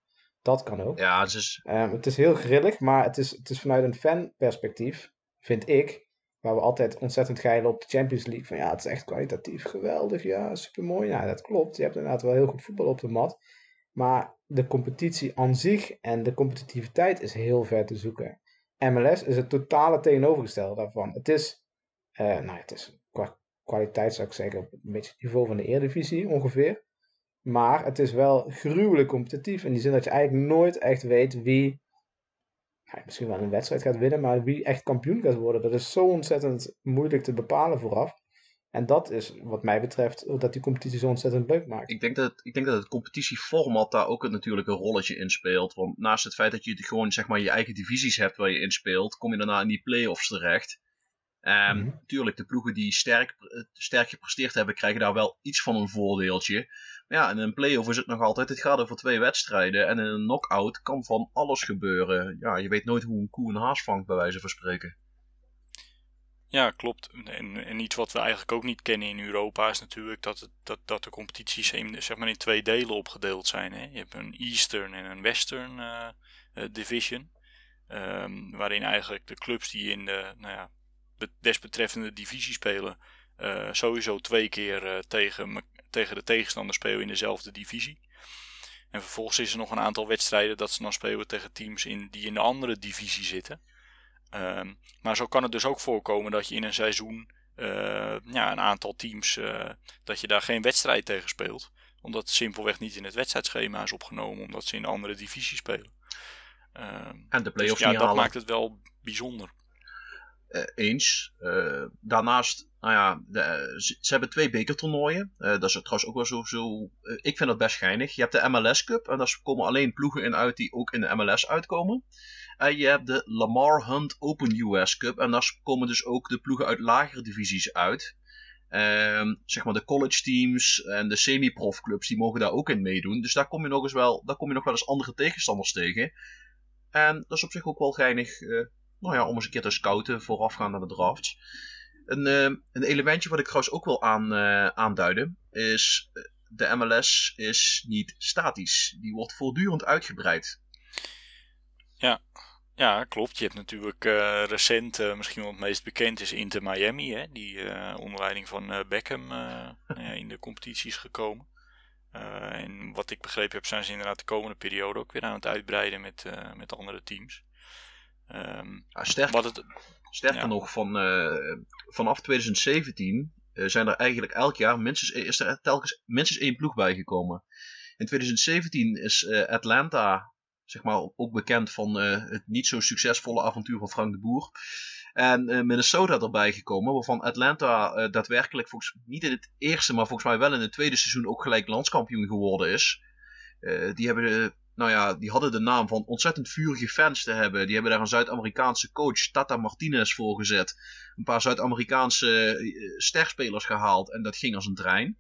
Dat kan ook. Ja, het is... Um, het is heel grillig, maar het is, het is vanuit een fanperspectief, vind ik, waar we altijd ontzettend geilen op de Champions League. Van ja, het is echt kwalitatief geweldig, ja, supermooi. Ja, dat klopt. Je hebt inderdaad wel heel goed voetbal op de mat. Maar de competitie aan zich en de competitiviteit is heel ver te zoeken. MLS is het totale tegenovergestelde daarvan. Het is, uh, nou, het is qua kwaliteit zou ik zeggen op een beetje het niveau van de Eredivisie ongeveer. Maar het is wel gruwelijk competitief. In die zin dat je eigenlijk nooit echt weet wie. Ja, misschien wel een wedstrijd gaat winnen, maar wie echt kampioen gaat worden. Dat is zo ontzettend moeilijk te bepalen vooraf. En dat is wat mij betreft dat die competitie zo ontzettend leuk maakt. Ik denk dat, ik denk dat het competitieformat daar ook natuurlijk een rolletje in speelt. Want naast het feit dat je gewoon zeg maar, je eigen divisies hebt waar je in speelt, kom je daarna in die play-offs terecht. Um, mm Natuurlijk, de ploegen die sterk, sterk gepresteerd hebben, krijgen daar wel iets van een voordeeltje. Maar ja, in een play-off is het nog altijd, het gaat over twee wedstrijden. En in een knockout kan van alles gebeuren. Ja, je weet nooit hoe een koe een haas vangt, bij wijze van spreken. Ja, klopt. En, iets wat we eigenlijk ook niet kennen in Europa is natuurlijk dat, het, dat, dat de competities in, zeg maar in twee delen opgedeeld zijn. Hè? Je hebt een Eastern en een Western uh, Division. Um, waarin eigenlijk de clubs die in de nou ja, desbetreffende divisie spelen, uh, sowieso twee keer tegen, tegen de tegenstander spelen in dezelfde divisie. En vervolgens is er nog een aantal wedstrijden dat ze dan spelen tegen teams in, die in de andere divisie zitten. Um, maar zo kan het dus ook voorkomen dat je in een seizoen uh, ja, een aantal teams, dat je daar geen wedstrijd tegen speelt. Omdat het simpelweg niet in het wedstrijdschema is opgenomen, omdat ze in een andere divisie spelen. Um, en de play-offs dus, ja, dat halen. maakt het wel bijzonder. Uh, eens. Daarnaast, nou ja, de, ze, ze, hebben twee bekertoernooien. Dat is trouwens ook wel zo. zo ik vind dat best geinig. Je hebt de MLS Cup. En daar komen alleen ploegen in uit die ook in de MLS uitkomen. En je hebt de Lamar Hunt Open US Cup. En daar komen dus ook de ploegen uit lagere divisies uit. Ehm, zeg maar de college teams en de semi-prof clubs, die mogen daar ook in meedoen. Dus daar kom je nog eens wel, daar kom je nog wel eens andere tegenstanders tegen. En dat is op zich ook wel geinig uh, nou ja, om eens een keer te scouten voorafgaand aan de drafts. Een, uh, een elementje wat ik trouwens ook wil aan, uh, aanduiden is de MLS is niet statisch. Die wordt voortdurend uitgebreid. Ja, ja, klopt. Je hebt natuurlijk uh, recent, uh, misschien wel het meest bekend is Inter Miami, hè, die uh, onder leiding van Beckham [LAUGHS] in de competitie is gekomen. en wat ik begrepen heb, zijn ze inderdaad de komende periode ook weer aan het uitbreiden met, met andere teams. Um, ja, sterker het, sterker ja. nog, van, vanaf 2017 zijn er eigenlijk elk jaar minstens, is er telkens minstens één ploeg bijgekomen. In 2017 is Atlanta zeg maar, ook bekend van uh, het niet zo succesvolle avontuur van Frank de Boer. En uh, Minnesota erbij gekomen, waarvan Atlanta uh, daadwerkelijk volgens niet in het eerste, maar volgens mij wel in het tweede seizoen ook gelijk landskampioen geworden is. die, hebben, nou ja, die hadden de naam van ontzettend vurige fans te hebben. Die hebben daar een Zuid-Amerikaanse coach, Tata Martinez, voor gezet. Een paar Zuid-Amerikaanse sterspelers gehaald en dat ging als een trein.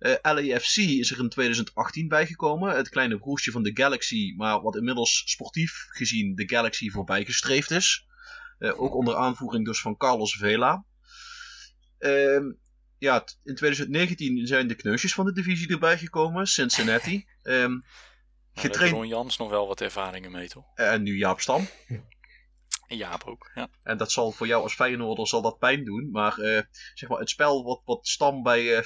Uh, LAFC is er in 2018 bijgekomen. Het kleine broertje van de Galaxy, maar wat inmiddels sportief gezien de Galaxy voorbij gestreefd is. Uh, ook onder aanvoering dus van Carlos Vela. Uh, ja, in 2019 zijn de kneusjes van de divisie erbij gekomen. Cincinnati. Um, getraind... Ron Jans nog wel wat ervaringen mee, toch? En nu Jaap Stam. En Jaap ook, ja. En dat zal voor jou als Feyenoorder zal dat pijn doen. Maar, uh, zeg maar het spel wat, wat Stam bij uh,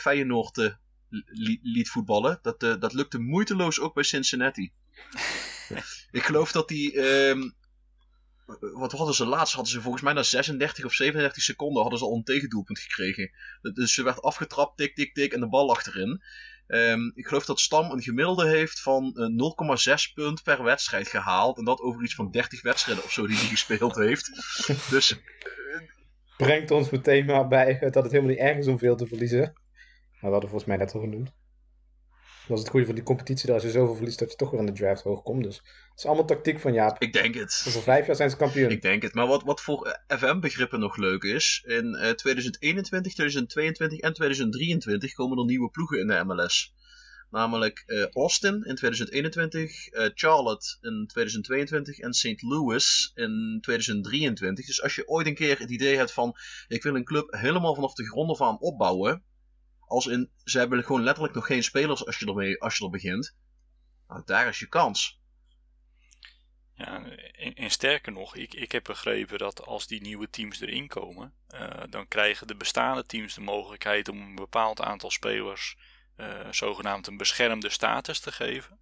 Feyenoord liet voetballen. Dat, uh, dat lukte moeiteloos ook bij Cincinnati. [LAUGHS] ik geloof dat die. Um, wat hadden ze laatst? Hadden ze volgens mij na 36 of 37 seconden hadden ze al een tegendoelpunt gekregen. Dus ze werd afgetrapt, tik, tik, tik en de bal achterin. Um, ik geloof dat Stam een gemiddelde heeft van uh, 0,6 punt per wedstrijd gehaald. En dat over iets van 30 wedstrijden of zo die hij gespeeld heeft. [LAUGHS] Dus. Brengt ons meteen maar bij dat het helemaal niet erg is om veel te verliezen. Maar we hadden volgens mij net al genoemd. Dat is het goede van die competitie, dat als je zoveel verliest dat je toch weer in de draft hoog komt. Dus het is allemaal tactiek van Jaap. Ik denk het. Over vijf jaar zijn ze kampioen. Ik denk het. Maar wat, wat voor FM-begrippen nog leuk is, in uh, 2021, 2022 en 2023 komen er nieuwe ploegen in de MLS. Namelijk uh, Austin in 2021, uh, Charlotte in 2022 en St. Louis in 2023. Dus als je ooit een keer het idee hebt van, ik wil een club helemaal vanaf de grond af aan opbouwen als in, ze hebben gewoon letterlijk nog geen spelers als je, ermee, als je er begint. Nou, daar is je kans. Ja, en, sterker nog, ik, ik heb begrepen dat als die nieuwe teams erin komen, uh, dan krijgen de bestaande teams de mogelijkheid om een bepaald aantal spelers uh, zogenaamd een beschermde status te geven.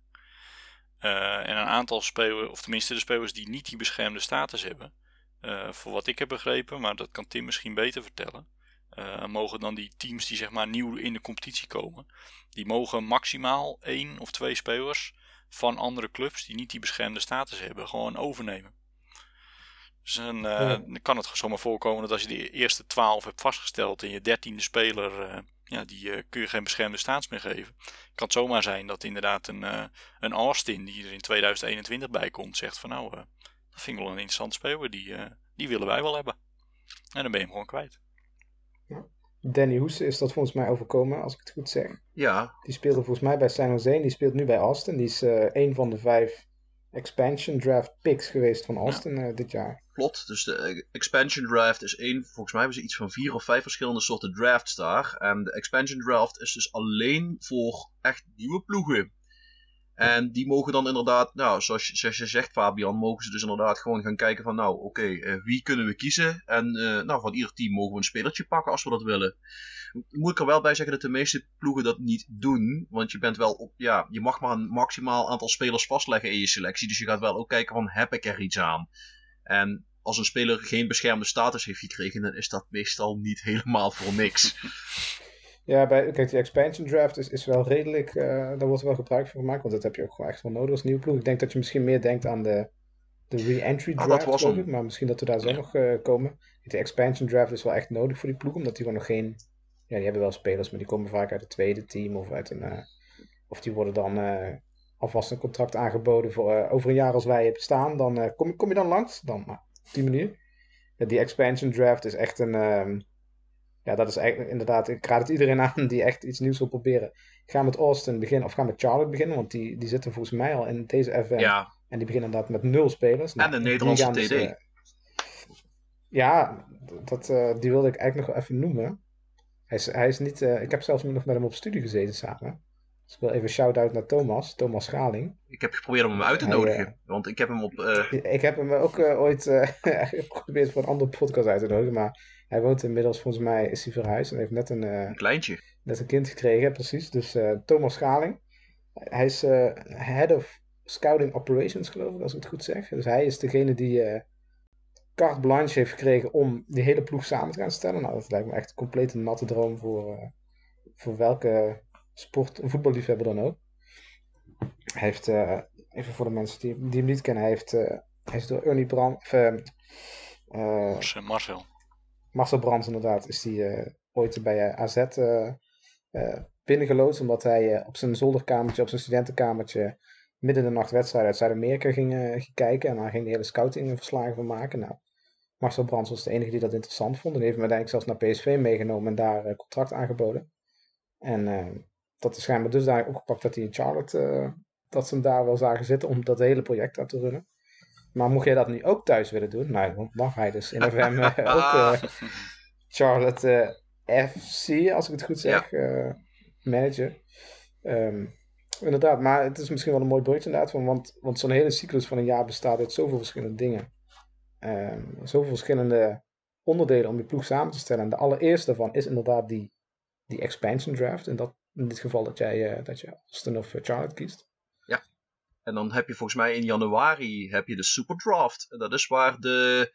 Uh, en een aantal spelers, of tenminste de spelers die niet die beschermde status hebben, voor wat ik heb begrepen, maar dat kan Tim misschien beter vertellen, uh, mogen dan die teams die zeg maar nieuw in de competitie komen, die mogen maximaal één of twee spelers van andere clubs die niet die beschermde status hebben, gewoon overnemen. Dus dan, uh, dan kan het zomaar voorkomen dat als je de eerste twaalf hebt vastgesteld en je dertiende speler, uh, ja, die kun je geen beschermde status meer geven. Kan het zomaar zijn dat inderdaad een, een Austin die er in 2021 bij komt, zegt van nou, dat vind ik wel een interessant speler, die, die willen wij wel hebben. En dan ben je hem gewoon kwijt. Danny Hoese is dat volgens mij overkomen, als ik het goed zeg. Ja. Die speelde volgens mij bij San Jose en die speelt nu bij Austin. Die is uh, een van de vijf expansion draft picks geweest van Austin ja. uh, dit jaar. Klopt, dus de expansion draft is één, volgens mij hebben ze iets van vier of vijf verschillende soorten drafts daar. En de expansion draft is dus alleen voor echt nieuwe ploegen. En die mogen dan inderdaad, nou, zoals je, zoals je zegt Fabian, mogen ze dus inderdaad gewoon gaan kijken van, nou, oké, uh, wie kunnen we kiezen? En uh, nou, van ieder team mogen we een spelertje pakken als we dat willen. Moet ik er wel bij zeggen dat de meeste ploegen dat niet doen, want je bent wel op, ja, je mag maar een maximaal aantal spelers vastleggen in je selectie, dus je gaat wel ook kijken van, heb ik er iets aan? En als een speler geen beschermde status heeft gekregen, dan is dat meestal niet [LAUGHS] helemaal voor niks. Ja, bij, kijk, die expansion draft is, is wel redelijk, uh, daar wordt wel gebruik van gemaakt, want dat heb je ook gewoon echt wel nodig als nieuwe ploeg. Ik denk dat je misschien meer denkt aan de, de re-entry ah, draft, ah, ik, maar misschien dat we daar zo nog uh, komen. De expansion draft is wel echt nodig voor die ploeg, omdat die gewoon nog geen, ja, die hebben wel spelers, maar die komen vaak uit het tweede team of uit een, uh, of die worden dan alvast een contract aangeboden voor over een jaar als wij staan, dan kom, kom je dan langs, dan nou, op die manier. die expansion draft is echt een... Ehm, ja, dat is eigenlijk inderdaad, ik raad het iedereen aan die echt iets nieuws wil proberen. Ga met Austin beginnen, of ga met Charlotte beginnen, want die, die zitten volgens mij al in deze FM ja. En die beginnen inderdaad met nul spelers. Nou, en de Nederlandse TD. Dus, ja, dat, die wilde ik eigenlijk nog wel even noemen. Hij is, hij is niet, ik heb zelfs nog met hem op studie gezeten samen. Dus ik wil even shout-out naar Thomas, Thomas Schaling. Ik heb geprobeerd om hem uit te nodigen, want ik heb hem op... Ik heb hem ook [LAUGHS] ooit [LAUGHS] geprobeerd voor een andere podcast uit te nodigen, maar hij woont inmiddels, volgens mij, is hij verhuisd en heeft net een... een kleintje. Net een kind gekregen, precies. Dus Thomas Schaling. Hij is head of scouting operations, geloof ik, als ik het goed zeg. Dus hij is degene die uh, carte blanche heeft gekregen om die hele ploeg samen te gaan stellen. Nou, dat lijkt me echt een complete natte droom voor, uh, voor welke sport- en voetballiefhebber dan ook. Hij heeft, uh, even voor de mensen die, die hem niet kennen, hij, heeft, hij is door Ernie Brand... Marcel. Marcel Brands, inderdaad, is die ooit bij AZ binnengeloosd, omdat hij op zijn zolderkamertje, op zijn studentenkamertje midden in de nacht wedstrijden uit Zuid-Amerika ging, kijken. En daar ging de hele scoutingverslagen van maken. Nou, Marcel Brands was de enige die dat interessant vond. En heeft me uiteindelijk zelfs naar PSV meegenomen en daar contract aangeboden. En dat is schijnbaar dusdanig opgepakt dat hij in Charlotte, dat ze hem daar wel zagen zitten om dat hele project aan te runnen. Maar mocht jij dat nu ook thuis willen doen, nou, dan ga je dus in FM [LAUGHS] ook Charlotte FC, als ik het goed zeg, ja. manager. Um, Inderdaad, maar het is misschien wel een mooi broodje inderdaad. Van, want want zo'n hele cyclus van een jaar bestaat uit zoveel verschillende dingen. Um, zoveel verschillende onderdelen om je ploeg samen te stellen. En de allereerste daarvan is inderdaad die, die expansion draft. En dat, in dit geval dat jij, dat je Austin of Charlotte kiest. En dan heb je volgens mij in januari heb je de super draft. En dat is waar de,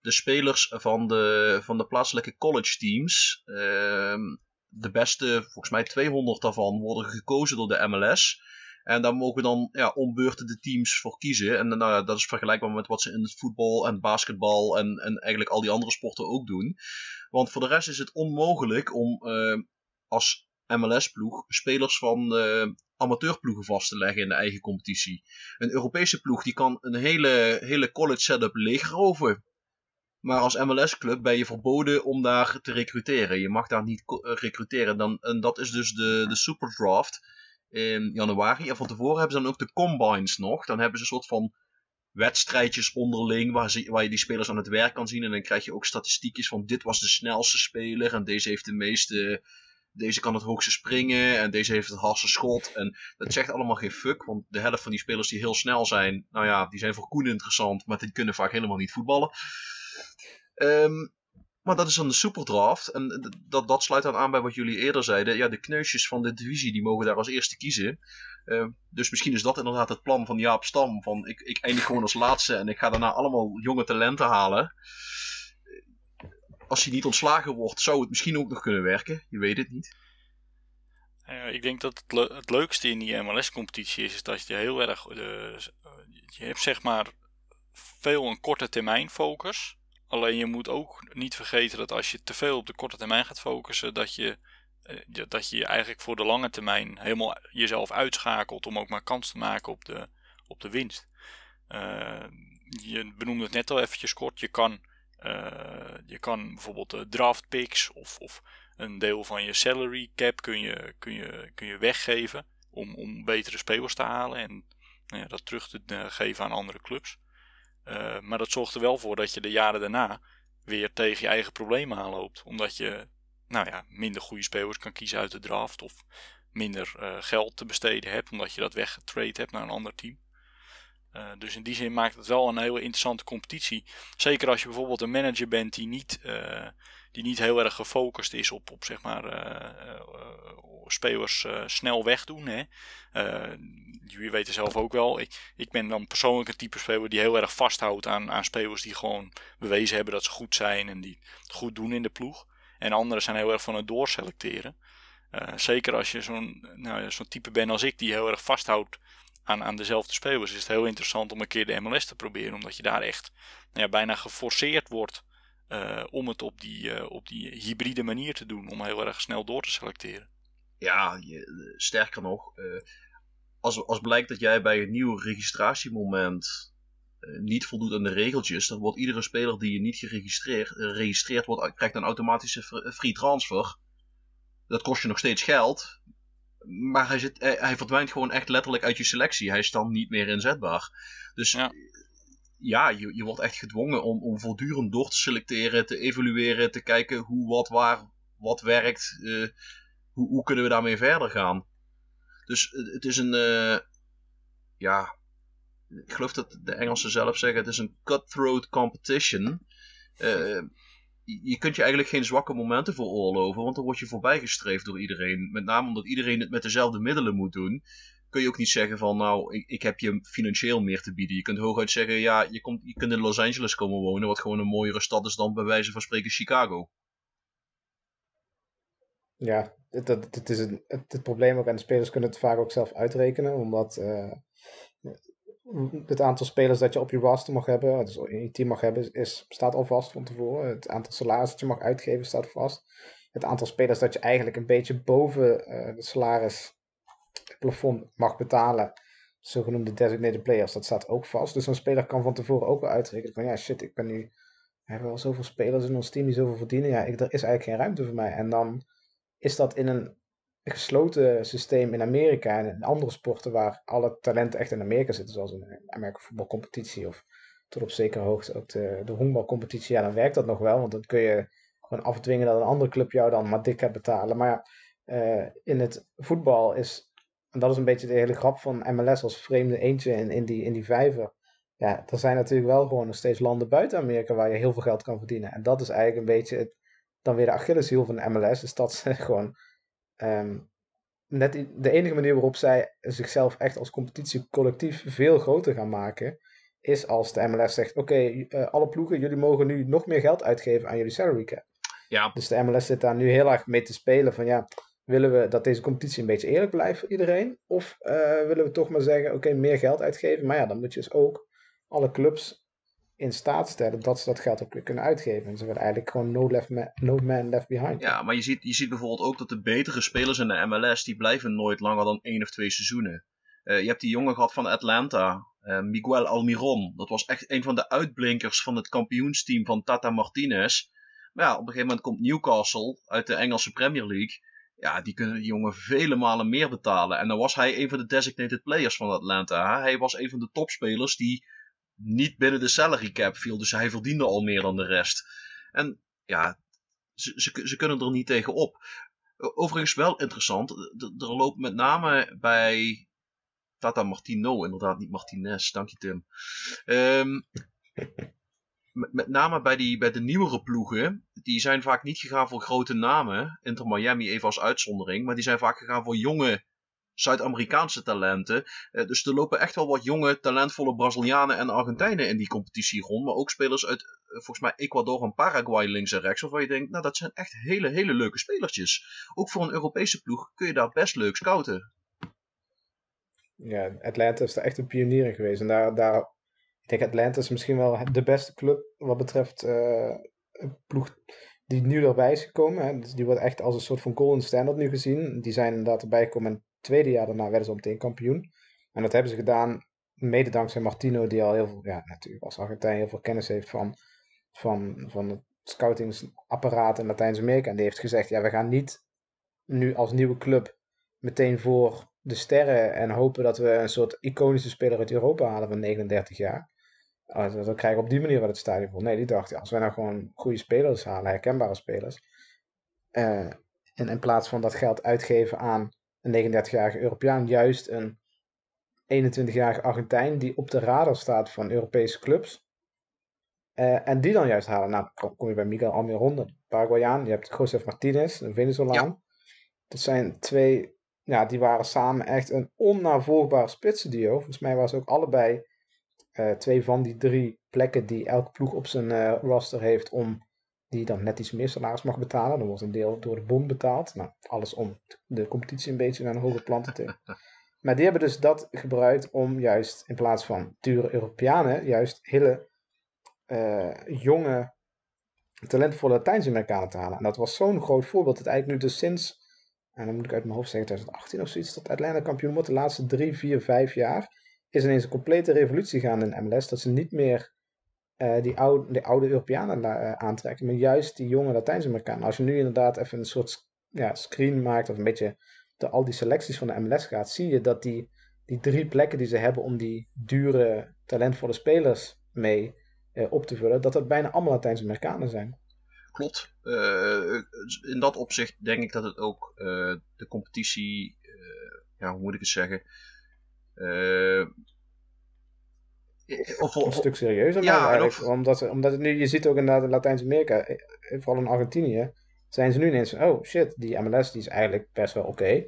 de spelers van de, van de plaatselijke college teams... Um, de beste, volgens mij 200 daarvan, worden gekozen door de MLS. En daar mogen dan ja, ombeurten de teams voor kiezen. En nou, dat is vergelijkbaar met wat ze in het voetbal en basketbal en, en eigenlijk al die andere sporten ook doen. Want voor de rest is het onmogelijk om uh, als MLS-ploeg spelers van uh, amateurploegen vast te leggen in de eigen competitie. Een Europese ploeg die kan een hele, hele college setup leegroven. Maar als MLS-club ben je verboden om daar te recruteren. Je mag daar niet eh, recruteren. Dan, en dat is dus de, de Super Draft in januari. En van tevoren hebben ze dan ook de Combines nog. Dan hebben ze een soort van wedstrijdjes onderling waar, ze, waar je die spelers aan het werk kan zien. En dan krijg je ook statistiekjes van dit was de snelste speler en deze heeft de meeste... Deze kan het hoogste springen en deze heeft het hardste schot. En dat zegt allemaal geen fuck, want de helft van die spelers die heel snel zijn, nou ja, die zijn voor Koen interessant, maar die kunnen vaak helemaal niet voetballen. Um, maar dat is dan de superdraft. En dat, dat sluit dan aan bij wat jullie eerder zeiden. Ja, de kneusjes van de divisie die mogen daar als eerste kiezen. Uh, dus misschien is dat inderdaad het plan van Jaap Stam. Van ik, ik eindig gewoon als laatste en ik ga daarna allemaal jonge talenten halen. Als hij niet ontslagen wordt, zou het misschien ook nog kunnen werken. Je weet het niet. Uh, ik denk dat het, het, leukste in die MLS-competitie is, is dat je heel erg. Uh, je hebt zeg maar veel een korte termijn focus. Alleen je moet ook niet vergeten dat als je te veel op de korte termijn gaat focussen, dat je, eh, dat je eigenlijk voor de lange termijn helemaal jezelf uitschakelt om ook maar kans te maken op de, op de winst. Je benoemde het net al eventjes kort. Je kan, uh, je kan bijvoorbeeld uh, draft picks of, of een deel van je salary cap kun je, kun je, kun je weggeven om, om betere spelers te halen en nou dat terug te geven aan andere clubs. Maar dat zorgt er wel voor dat je de jaren daarna weer tegen je eigen problemen aanloopt. Omdat je nou ja, minder goede spelers kan kiezen uit de draft. Of minder geld te besteden hebt. Omdat je dat weggetrade hebt naar een ander team. Uh, dus in die zin maakt het wel een hele interessante competitie. Zeker als je bijvoorbeeld een manager bent die niet, uh, die niet heel erg gefocust is op, op zeg maar, spelers snel wegdoen. Hè jullie weten zelf ook wel, ik, ik ben dan persoonlijk een type speler die heel erg vasthoudt aan, aan spelers die gewoon bewezen hebben dat ze goed zijn en die goed doen in de ploeg. En anderen zijn heel erg van het doorselecteren. Zeker als je zo'n nou, zo'n type bent als ik, die heel erg vasthoudt aan, aan dezelfde spelers, is het heel interessant om een keer de MLS te proberen. Omdat je daar echt nou ja, bijna geforceerd wordt uh, om het op die, uh, op die hybride manier te doen. Om heel erg snel door te selecteren. Ja, je, sterker nog, als, als blijkt dat jij bij een nieuw registratiemoment niet voldoet aan de regeltjes, dan wordt iedere speler die je niet geregistreerd registreerd wordt, krijgt een automatische free transfer. Dat kost je nog steeds geld, maar hij, zit, hij, verdwijnt gewoon echt letterlijk uit je selectie. Hij is dan niet meer inzetbaar. Dus ja, ja je, je wordt echt gedwongen om, om voortdurend door te selecteren, te evalueren, te kijken hoe, wat, waar, wat werkt. Uh, hoe, hoe kunnen we daarmee verder gaan? Dus het is een, uh, ja, ik geloof dat de Engelsen zelf zeggen, het is een cutthroat competition. Uh, je kunt je eigenlijk geen zwakke momenten veroorloven, want dan word je voorbijgestreefd door iedereen. Met name omdat iedereen het met dezelfde middelen moet doen, kun je ook niet zeggen van nou, ik, ik heb je financieel meer te bieden. Je kunt hooguit zeggen, ja, je, komt, je kunt in Los Angeles komen wonen, wat gewoon een mooiere stad is dan bij wijze van spreken Chicago. Ja, het, is het, probleem ook, en de spelers kunnen het vaak ook zelf uitrekenen, omdat uh, het aantal spelers dat je op je roster mag hebben, dus in je team mag hebben, is, staat al vast van tevoren. Het aantal salaris dat je mag uitgeven staat vast. Het aantal spelers dat je eigenlijk een beetje boven uh, de salaris plafond mag betalen, zogenoemde designated players, dat staat ook vast. Dus een speler kan van tevoren ook wel uitrekenen van ja shit, ik ben nu, we hebben wel zoveel spelers in ons team die zoveel verdienen. Ja, ik, er is eigenlijk geen ruimte voor mij. En dan is dat in een gesloten systeem in Amerika en in andere sporten waar alle talenten echt in Amerika zitten, zoals de Amerikaanse voetbalcompetitie of tot op zekere hoogte ook de, de honkbalcompetitie, ja, dan werkt dat nog wel, want dan kun je gewoon afdwingen dat een andere club jou dan maar dik gaat betalen. Maar ja, uh, in het voetbal is, en dat is een beetje de hele grap van MLS als vreemde eentje in, in, die, in die vijver. Ja, er zijn natuurlijk wel gewoon nog steeds landen buiten Amerika waar je heel veel geld kan verdienen. En dat is eigenlijk een beetje het, dan weer de Achilleshiel van MLS, is dat ze [LAUGHS] gewoon Um, net de enige manier waarop zij zichzelf echt als competitie collectief veel groter gaan maken, is als de MLS zegt: Oké, eh, alle ploegen, jullie mogen nu nog meer geld uitgeven aan jullie salary cap. Ja. Dus de MLS zit daar nu heel erg mee te spelen van ja, willen we dat deze competitie een beetje eerlijk blijft voor iedereen? Of uh, willen we toch maar zeggen, oké, meer geld uitgeven? Maar ja, dan moet je dus ook alle clubs in staat stellen dat ze dat geld ook weer kunnen uitgeven. En ze willen eigenlijk gewoon no, left man, no man left behind. Ja, maar je ziet, je ziet bijvoorbeeld ook dat de betere spelers in de MLS, die blijven nooit langer dan één of twee seizoenen. Uh, je hebt die jongen gehad van Atlanta, uh, Miguel Almiron. Dat was echt een van de uitblinkers van het kampioensteam van Tata Martinez. Maar ja, op een gegeven moment komt Newcastle uit de Engelse Premier League. Ja, die kunnen die jongen vele malen meer betalen. En dan was hij een van de designated players van Atlanta. Hij was een van de topspelers die niet binnen de salary cap viel. Dus hij verdiende al meer dan de rest. En ja, ze, ze, ze kunnen er niet tegen op. Overigens wel interessant. Er loopt met name bij Tata Martino, inderdaad niet Martinez, dank je Tim. Um, met, name bij, die, bij de nieuwere ploegen, die zijn vaak niet gegaan voor grote namen. Inter Miami even als uitzondering, maar die zijn vaak gegaan voor jonge Zuid-Amerikaanse talenten. Uh, dus er lopen echt wel wat jonge, talentvolle Brazilianen en Argentijnen in die competitie rond. Maar ook spelers uit, uh, volgens mij, Ecuador en Paraguay links en rechts. Waarvan je denkt, nou dat zijn echt hele, hele leuke spelertjes. Ook voor een Europese ploeg kun je daar best leuk scouten. Ja, Atlanta is daar echt een pionier in geweest. En daar, daar ik denk Atlanta is misschien wel de beste club wat betreft uh, een ploeg die nu erbij is gekomen. Dus die wordt echt als een soort van golden standard nu gezien. Die zijn inderdaad erbij gekomen en tweede jaar daarna werden ze meteen kampioen. En dat hebben ze gedaan mede dankzij Martino, die al heel veel, ja, natuurlijk als Argentijn heel veel kennis heeft van, van, van het scoutingsapparaat in Latijns-Amerika. En die heeft gezegd, ja, we gaan niet nu als nieuwe club meteen voor de sterren en hopen dat we een soort iconische speler uit Europa halen van 39 jaar. Uh, dan krijgen we op die manier wat het stadion vol. Nee, die dacht, ja, als wij nou gewoon goede spelers halen, herkenbare spelers. Uh, en in plaats van dat geld uitgeven aan een 39-jarige Europeaan, juist een 21-jarige Argentijn die op de radar staat van Europese clubs. Uh, en die dan juist halen. Nou, kom je bij Miguel Almiron, de Paraguayaan. Je hebt Josef Martinez, een Venezolaan. Ja. Dat zijn twee, ja, die waren samen echt een onnavolgbare spitsenduo. Volgens mij waren ze ook allebei uh, twee van die drie plekken die elke ploeg op zijn uh, roster heeft om die dan net iets meer salaris mag betalen. Dan wordt een deel door de bond betaald. Nou, alles om de competitie een beetje naar een hoger plan te tillen. [LAUGHS] Maar die hebben dus dat gebruikt om juist in plaats van dure Europeanen, juist hele uh, jonge, talentvolle Latijns-Amerikanen te halen. En dat was zo'n groot voorbeeld dat eigenlijk nu dus sinds, en dan moet ik uit mijn hoofd zeggen 2018 of zoiets, dat Atlanta kampioen wordt de laatste drie, vier, vijf jaar, is ineens een complete revolutie gaan in MLS. Dat ze niet meer uh, die, oude, die oude Europeanen uh, aantrekken, maar juist die jonge Latijns-Amerikanen. Als je nu inderdaad even een soort ja, screen maakt of een beetje de, al die selecties van de MLS gaat, zie je dat die, die drie plekken die ze hebben om die dure, talentvolle spelers mee eh, op te vullen, dat dat bijna allemaal Latijns-Amerikanen zijn. Klopt. In dat opzicht denk ik dat het ook de competitie, ja, hoe moet ik het zeggen? Of, of, een stuk serieuzer ja, eigenlijk. Of... Omdat, omdat het nu, je ziet ook in Latijns-Amerika, vooral in Argentinië, zijn ze nu ineens van, oh shit, die MLS die is eigenlijk best wel oké.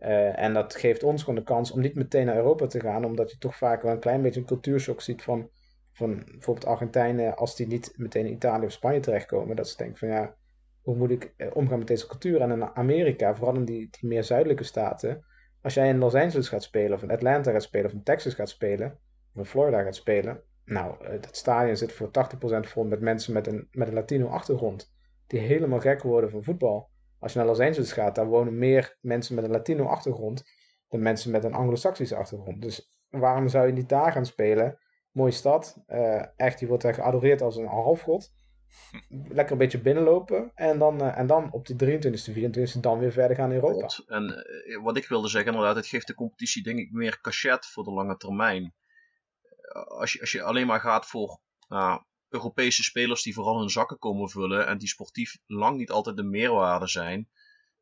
Uh, en dat geeft ons gewoon de kans om niet meteen naar Europa te gaan, omdat je toch vaak wel een klein beetje een cultuurshock ziet van, van bijvoorbeeld Argentijnen, als die niet meteen in Italië of Spanje terechtkomen. Dat ze denken van ja, hoe moet ik eh, omgaan met deze cultuur? En in Amerika, vooral in die, die meer zuidelijke staten, als jij in Los Angeles gaat spelen, of in Atlanta gaat spelen, of in Texas gaat spelen, in Florida gaat spelen, nou, uh, dat stadion zit voor 80% vol met mensen met een, met een Latino achtergrond die helemaal gek worden van voetbal. Als je naar Los Angeles gaat, daar wonen meer mensen met een Latino achtergrond dan mensen met een Anglo-Saxische achtergrond. Dus waarom zou je niet daar gaan spelen? Mooie stad. Uh, echt, die wordt geadoreerd als een halfgod. Lekker een beetje binnenlopen. En dan, uh, en dan op die 23e, 24e dan weer verder gaan in Europa. En wat ik wilde zeggen, inderdaad, het geeft de competitie denk ik meer cachet voor de lange termijn. Als je, als je alleen maar gaat voor nou, Europese spelers die vooral hun zakken komen vullen en die sportief lang niet altijd de meerwaarde zijn,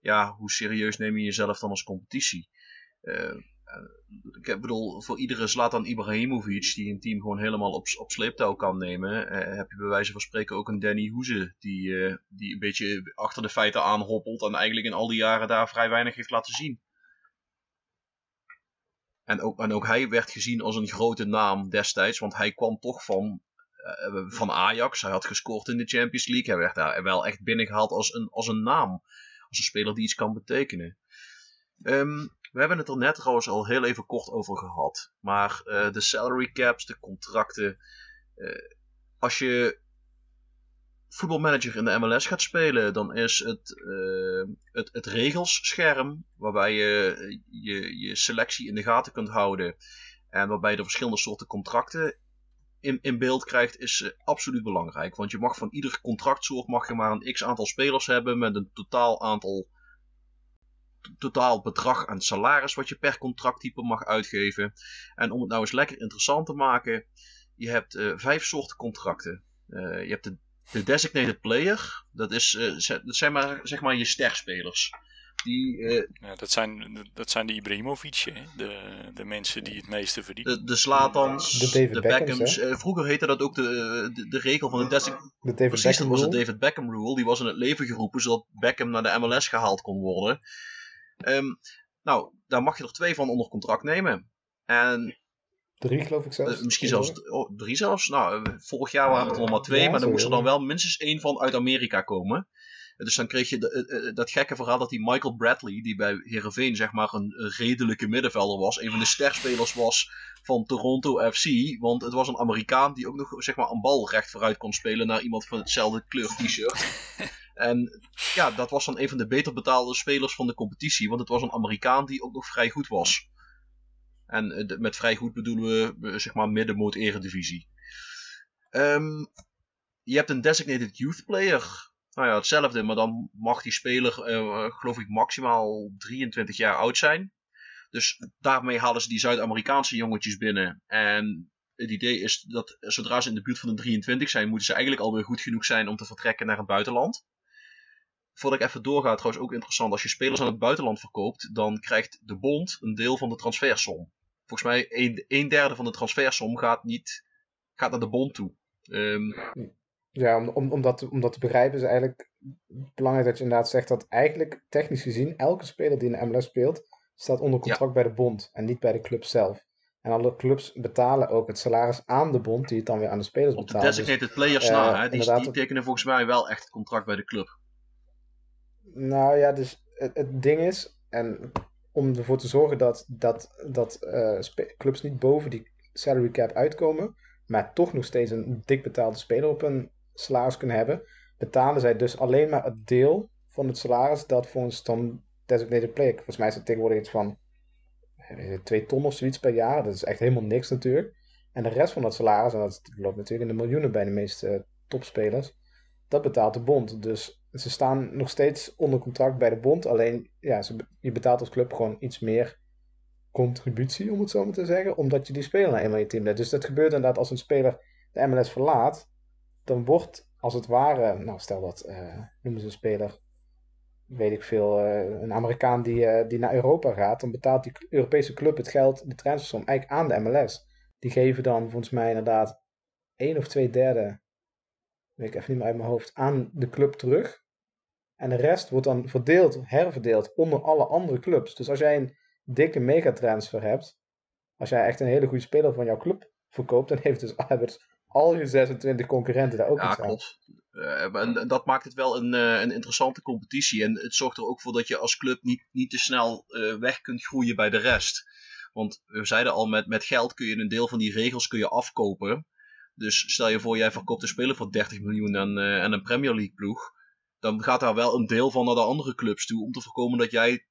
ja, hoe serieus neem je jezelf dan als competitie? Uh, ik bedoel, voor iedere Zlatan Ibrahimovic die een team gewoon helemaal op, op sleeptouw kan nemen, uh, heb je bij wijze van spreken ook een Danny Hoeze die, die een beetje achter de feiten aanhoppelt en eigenlijk in al die jaren daar vrij weinig heeft laten zien. En ook, en ook hij werd gezien als een grote naam destijds, want hij kwam toch van uh, van Ajax. Hij had gescoord in de Champions League. Hij werd daar wel echt binnengehaald als een, als een naam. Als een speler die iets kan betekenen. Um, we hebben het er net trouwens al heel even kort over gehad. Maar uh, de salary caps, de contracten. Uh, als je voetbalmanager in de MLS gaat spelen, dan is het, uh, het, het regelsscherm waarbij je, je je selectie in de gaten kunt houden. En waarbij je de verschillende soorten contracten in, in beeld krijgt, is uh, absoluut belangrijk. Want je mag van ieder contractsoort mag je maar een x aantal spelers hebben met een totaal aantal totaal bedrag aan salaris wat je per contracttype mag uitgeven. En om het nou eens lekker interessant te maken, je hebt uh, vijf soorten contracten. Je hebt de, de designated player, dat, is, dat zijn maar, zeg maar je sterspelers. Die, uh, ja, dat, zijn, dat zijn de Ibrahimovic, de, de mensen die het meeste verdienen. De, de Slatans, de, David de Beckhams. Uh, vroeger heette dat ook de, de, de regel van de Desi de David Precies, dat was de David Beckham rule. Die was in het leven geroepen zodat Beckham naar de MLS gehaald kon worden. Um, nou, daar mag je er twee van onder contract nemen. En Drie, geloof ik zelfs. Uh, misschien zelfs oh, drie zelfs. Nou, vorig jaar waren het er nog maar twee, ja, maar dan moest er dan wel minstens één van uit Amerika komen. Dus dan kreeg je de, eh, eh, dat gekke verhaal dat die Michael Bradley, die bij Herenveen zeg maar een, redelijke middenvelder was, een van de sterspelers was van Toronto FC. Want het was een Amerikaan die ook nog zeg maar een bal recht vooruit kon spelen naar iemand van hetzelfde kleur t-shirt. [LAUGHS] En ja, dat was dan een van de beter betaalde spelers van de competitie, want het was een Amerikaan die ook nog vrij goed was. En eh, met vrij goed bedoelen we zeg maar middenmoot eredivisie. Um, je hebt een designated youth player nou ja, hetzelfde, maar dan mag die speler, uh, geloof ik, maximaal 23 jaar oud zijn. Dus daarmee halen ze die Zuid-Amerikaanse jongetjes binnen. En het idee is dat zodra ze in de buurt van de 23 zijn, moeten ze eigenlijk alweer goed genoeg zijn om te vertrekken naar het buitenland. Voordat ik even doorga, trouwens ook interessant, als je spelers aan het buitenland verkoopt, dan krijgt de bond een deel van de transfersom. Volgens mij een, een derde van de transfersom gaat, niet, gaat naar de bond toe. Um, ja, om, om, om, dat te, om dat te begrijpen is eigenlijk belangrijk dat je inderdaad zegt dat eigenlijk technisch gezien elke speler die in de MLS speelt, staat onder contract bij de bond en niet bij de club zelf. En alle clubs betalen ook het salaris aan de bond, die het dan weer aan de spelers Op betalen. de designated dus, players uh, na, hè? Die, die tekenen volgens mij wel echt het contract bij de club. Nou ja, dus het, het ding is, en om ervoor te zorgen dat, dat, dat uh, clubs niet boven die salary cap uitkomen, maar toch nog steeds een dik betaalde speler op een salaris kunnen hebben, betalen zij dus alleen maar het deel van het salaris dat volgens dan designated player. Volgens mij is het tegenwoordig iets van 2 ton of zoiets per jaar. Dat is echt helemaal niks natuurlijk. En de rest van dat salaris, en dat loopt natuurlijk in de miljoenen bij de meeste topspelers, dat betaalt de bond. Dus ze staan nog steeds onder contract bij de bond. Alleen, ja, ze, je betaalt als club gewoon iets meer contributie, om het zo maar te zeggen. Omdat je die speler nou eenmaal je team hebt. Dus dat gebeurt inderdaad als een speler de MLS verlaat. Dan wordt als het ware, nou stel dat, uh, noemen ze een speler, weet ik veel, uh, een Amerikaan die, uh, die naar Europa gaat. Dan betaalt die Europese club het geld, de transfersom, eigenlijk aan de MLS. Die geven dan volgens mij inderdaad één of twee derde weet ik even niet meer uit mijn hoofd, aan de club terug. En de rest wordt dan verdeeld, herverdeeld onder alle andere clubs. Dus als jij een dikke megatransfer hebt, als jij echt een hele goede speler van jouw club verkoopt, dan heeft dus, dus al je 26 concurrenten daar ook ja, iets aan. klopt. Uh, en dat maakt het wel een, uh, een interessante competitie. En het zorgt er ook voor dat je als club niet, niet te snel uh, weg kunt groeien bij de rest. Want we zeiden al, met, met geld kun je een deel van die regels kun je afkopen. Dus stel je voor, jij verkoopt een speler voor 30 miljoen en, en een Premier League ploeg. Dan gaat daar wel een deel van naar de andere clubs toe. Om te voorkomen dat jij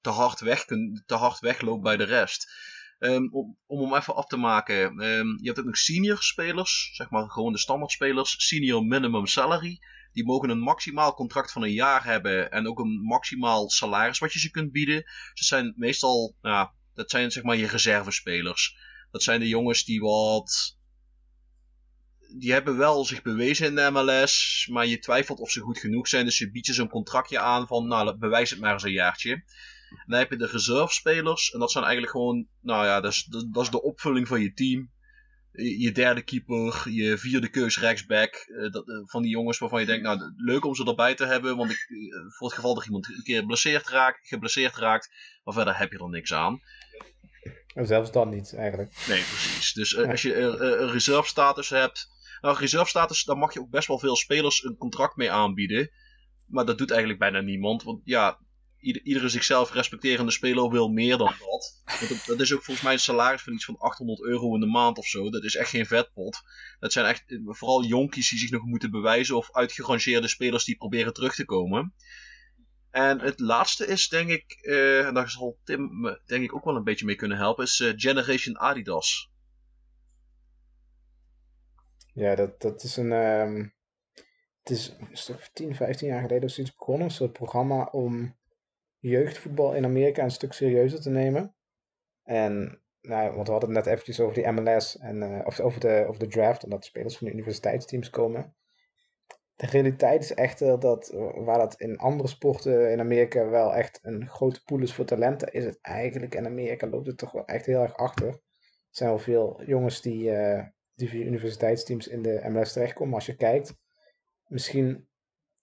te hard, weg kunt, te hard wegloopt bij de rest. Um, om, om hem even af te maken. Um, je hebt ook nog senior spelers. Zeg maar gewoon de standaard spelers. Senior minimum salary. Die mogen een maximaal contract van een jaar hebben. En ook een maximaal salaris wat je ze kunt bieden. Dat zijn meestal, nou, dat zijn zeg maar je reservespelers. Dat zijn de jongens die wat die hebben wel zich bewezen in de MLS, maar je twijfelt of ze goed genoeg zijn. Dus je biedt je zo'n contractje aan van, nou, bewijs het maar eens een jaartje. En dan heb je de reserve-spelers, en dat zijn eigenlijk gewoon, nou ja, dat is, dat is de opvulling van je team. Je derde keeper, je vierde keus rechtsback. Dat, van die jongens waarvan je denkt, nou, leuk om ze erbij te hebben. Want ik, voor het geval dat iemand een keer geblesseerd raakt, geblesseerd raakt, maar verder heb je er niks aan. En zelfs dan niet, eigenlijk. Nee, precies. Dus uh, als je uh, een reserve status hebt, nou, reserve status, daar mag je ook best wel veel spelers een contract mee aanbieden. Maar dat doet eigenlijk bijna niemand. Want ja, ieder, iedere zichzelf respecterende speler wil meer dan dat. Want dat, is ook volgens mij een salaris van iets van 800 euro in de maand of zo. Dat is echt geen vetpot. Dat zijn echt vooral jonkies die zich nog moeten bewijzen. Of uitgerangeerde spelers die proberen terug te komen. En het laatste is, denk ik, uh, en daar zal Tim me denk ik ook wel een beetje mee kunnen helpen, is uh, Generation Adidas. Ja, dat, dat is een. Um, het is een stuk 10, 15 jaar geleden of zoiets begonnen. Een soort programma om jeugdvoetbal in Amerika een stuk serieuzer te nemen. En, nou, want we hadden het net eventjes over die MLS en uh, of over de, over de draft, omdat spelers van de universiteitsteams komen. De realiteit is echter dat waar dat in andere sporten in Amerika wel echt een grote pool is voor talenten, is het eigenlijk in Amerika loopt het toch wel echt heel erg achter. Er zijn wel veel jongens die, uh, die via universiteitsteams in de MLS terechtkomen. Als je kijkt, misschien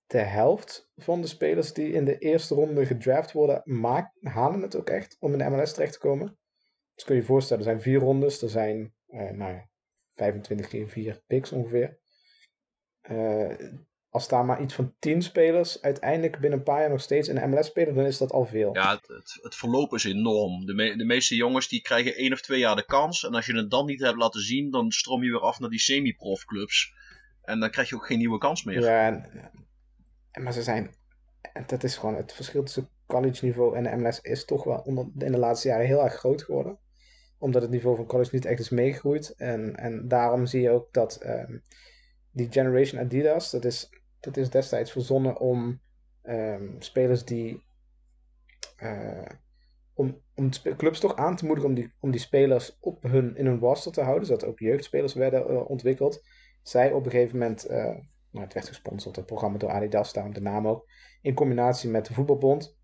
de helft van de spelers die in de eerste ronde gedraft worden, maak, halen het ook echt om in de MLS terecht te komen. Dus kun je je voorstellen, er zijn vier rondes, er zijn nou ja, 25 keer 4 picks ongeveer. Uh, als daar maar iets van 10 spelers uiteindelijk binnen een paar jaar nog steeds in de MLS spelen, dan is dat al veel. Ja, het, het, het verloop is enorm. De, me, de, meeste jongens die krijgen één of twee jaar de kans. En als je het dan niet hebt laten zien, dan stroom je weer af naar die semi-profclubs. En dan krijg je ook geen nieuwe kans meer. Ja, en, en, maar ze zijn. En dat is gewoon het verschil tussen college niveau en de MLS is toch wel onder, in de laatste jaren heel erg groot geworden. Omdat het niveau van college niet echt is meegegroeid. En, en daarom zie je ook dat um, die Generation Adidas, dat is dat is destijds verzonnen om um, spelers die. Uh, om, om clubs toch aan te moedigen om die, om die spelers op hun, in hun roster te houden, zodat ook jeugdspelers werden uh, ontwikkeld. Zij op een gegeven moment, uh, nou, het werd gesponsord, het programma door Adidas, daarom de naam ook, in combinatie met de voetbalbond,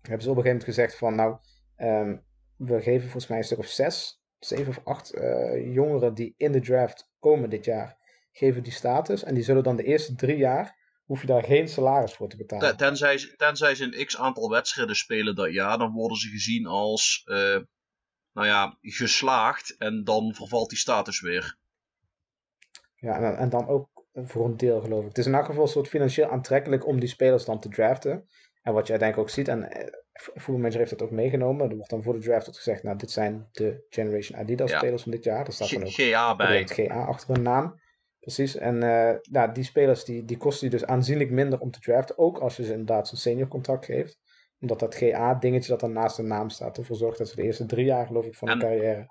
hebben ze op een gegeven moment gezegd van, nou, um, we geven volgens mij een stuk of zes, zeven of acht jongeren die in de draft komen dit jaar, geven die status. En die zullen dan de eerste drie jaar, hoef je daar geen salaris voor te betalen. Tenzij, tenzij ze een x aantal wedstrijden spelen dat jaar, dan worden ze gezien als, uh, nou ja, geslaagd. En dan vervalt die status weer. Ja, en, en dan ook voor een deel geloof ik. Het is in elk geval een soort financieel aantrekkelijk om die spelers dan te draften. En wat je uiteindelijk ook ziet, en uh, Voetbalmanager heeft dat ook meegenomen. Er wordt dan voor de draft ook gezegd, nou dit zijn de Generation Adidas ja. spelers van dit jaar. Er staat dan ook GA bij. GA achter hun naam. Precies, en uh, nou, die spelers die, die kosten je dus aanzienlijk minder om te draften. Ook als je ze inderdaad zo'n senior contract geeft. Omdat dat GA-dingetje dat dan naast de naam staat ervoor zorgt dat ze de eerste drie jaar geloof ik van de carrière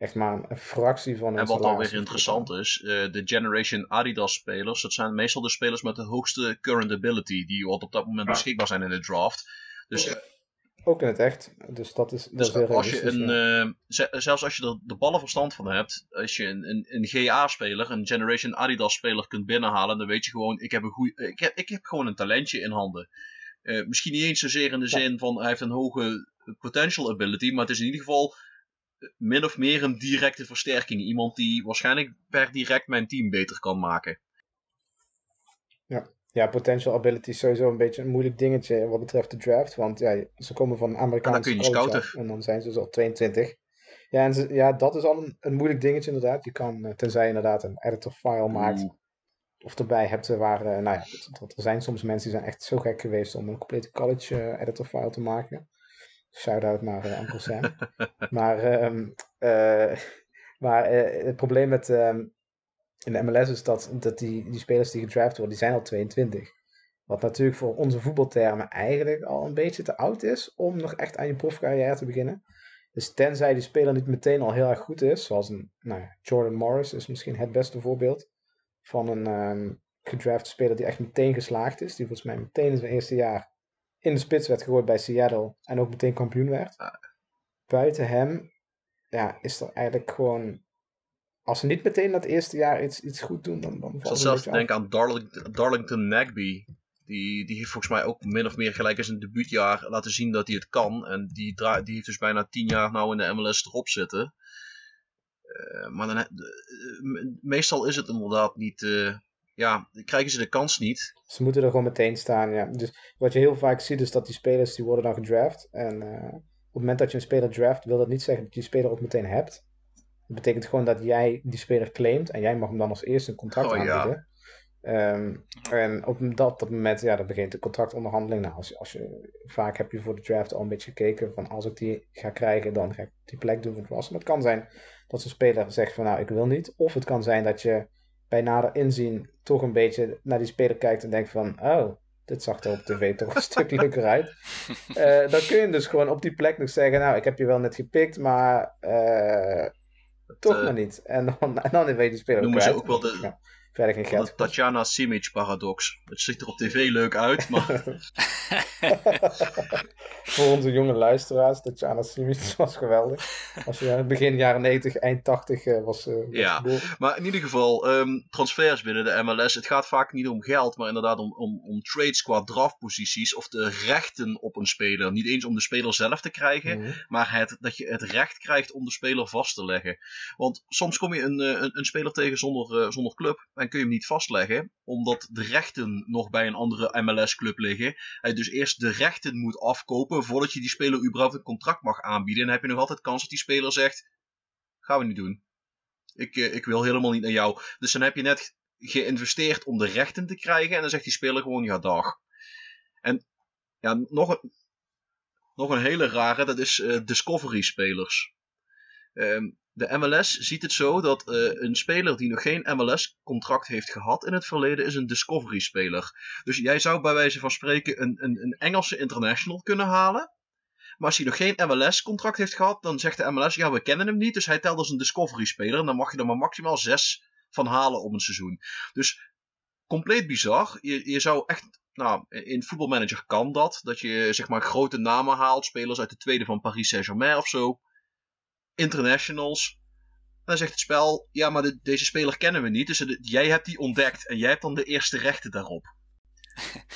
echt maar een fractie van hun En wat dan weer interessant is, eh, de Generation Adidas spelers, dat zijn meestal de spelers met de hoogste current ability, die wat op dat moment beschikbaar zijn in de draft. Dus, Ook in het echt. Dus dat is, dat dus is als je een, eh, ze- zelfs als je er de ballen verstand van hebt, als je een, een, een GA-speler, een Generation Adidas speler kunt binnenhalen, dan weet je gewoon, ik heb, een goeie, ik heb, ik heb gewoon een talentje in handen. Eh, misschien niet eens zozeer in de zin van hij heeft een hoge potential ability, maar het is in ieder geval eh, min of meer een directe versterking. Iemand die waarschijnlijk per direct mijn team beter kan maken. Ja, potential ability is sowieso een beetje een moeilijk dingetje wat betreft de draft. Want ja, ze komen van een Amerikaanse kun je niet college scouten. af en dan zijn ze dus al 22. Ja, en ze, ja dat is al een, een moeilijk dingetje inderdaad. Je kan, eh, tenzij je inderdaad een editor file maakt of erbij hebt waar, eh, nou ja, dat- er zijn soms mensen die zijn echt zo gek geweest om een complete college eh, editor file te maken. Shout-out naar Uncle Sam. [LAUGHS] maar ehm, eh, maar het probleem met ehm, in de MLS is dat, dat die, die spelers die gedraft worden, die zijn al 22. Wat natuurlijk voor onze voetbaltermen eigenlijk al een beetje te oud is om nog echt aan je profcarrière te beginnen. Dus tenzij die speler niet meteen al heel erg goed is, zoals een nou Jordan Morris is misschien het beste voorbeeld van een ehm gedraft speler die echt meteen geslaagd is. Die volgens mij meteen in zijn eerste jaar in de spits werd gegooid bij Seattle en ook meteen kampioen werd. Buiten hem ja, is er eigenlijk gewoon... Als ze niet meteen dat eerste jaar iets, iets goed doen, dan, dan Ik valt het zelfs denken aan Darling, Darlington Nagby. Die, die heeft volgens mij ook min of meer gelijk in zijn debuutjaar laten zien dat hij het kan. En die, die heeft dus bijna tien jaar nou in de MLS erop zitten. Eh, maar dan, eh, me- meestal is het inderdaad niet. eh, ja, krijgen ze de kans niet. Ze moeten er gewoon meteen staan, ja. Dus wat je heel vaak ziet is dat die spelers, die worden dan gedraft. En op het moment dat je een speler draft, wil dat niet zeggen dat je die speler ook meteen hebt. Dat betekent gewoon dat jij die speler claimt en jij mag hem dan als eerste een contract Oh, ja. aanbieden. Ehm, en op dat, dat moment, ja, dan begint de contractonderhandeling. Nou, als, je- als je, vaak heb je voor de draft al een beetje gekeken van als ik die ga krijgen, dan ga ik die plek doen voor het was. Maar het kan zijn dat zo'n speler zegt van nou, ik wil niet. Of het kan zijn dat je bij nader inzien toch een beetje naar die speler kijkt en denkt van oh, dit zag er op tv toch een stuk [LAUGHS] leuker uit. Eh, dan kun je dus gewoon op die plek nog zeggen, nou, ik heb je wel net gepikt, maar eh, toch eh, maar niet. En dan, [LAUGHS] en dan weet je die speler noemen ze ook wel de- verder geen geld. de Tatjana Simic paradox. Het ziet er op tv leuk uit, maar [LAUGHS] Voor onze jonge luisteraars, Tatjana Simic [LAUGHS] was geweldig. Als je begin jaren 90, eind 80 eh, was, eh was Ja. geboren. Maar in ieder geval, ehm, transfers binnen de MLS. Het gaat vaak niet om geld, maar inderdaad om, om, om trades qua draftposities. Of de rechten op een speler. Niet eens om de speler zelf te krijgen, Mhm. maar het, dat je het recht krijgt om de speler vast te leggen. Want soms kom je een, eh, een, een speler tegen zonder, zonder club en kun je hem niet vastleggen, omdat de rechten nog bij een andere MLS-club liggen. Hij dus eerst de rechten moet afkopen voordat je die speler überhaupt een contract mag aanbieden. En dan heb je nog altijd kans dat die speler zegt: gaan we niet doen. Ik, eh, ik wil helemaal niet naar jou. Dus dan heb je net geïnvesteerd om de rechten te krijgen. En dan zegt die speler gewoon: ja, dag. En ja, nog een, nog een hele rare, dat is eh, Discovery-spelers. Ehm, de MLS ziet het zo dat eh, een speler die nog geen MLS-contract heeft gehad in het verleden, is een Discovery-speler. Dus jij zou bij wijze van spreken een, een, een Engelse international kunnen halen. Maar als hij nog geen MLS-contract heeft gehad, dan zegt de MLS: ja, we kennen hem niet. Dus hij telt als een Discovery-speler. En dan mag je er maar maximaal zes van halen op een seizoen. Dus compleet bizar. Je, je zou echt. Nou, in Football Manager kan dat. Dat je zeg maar grote namen haalt. Spelers uit de tweede van Paris Saint-Germain of zo. Internationals. Dan zegt het spel: ja, maar de- deze speler kennen we niet. Dus jij hebt die ontdekt. En jij hebt dan de eerste rechten daarop. [LAUGHS]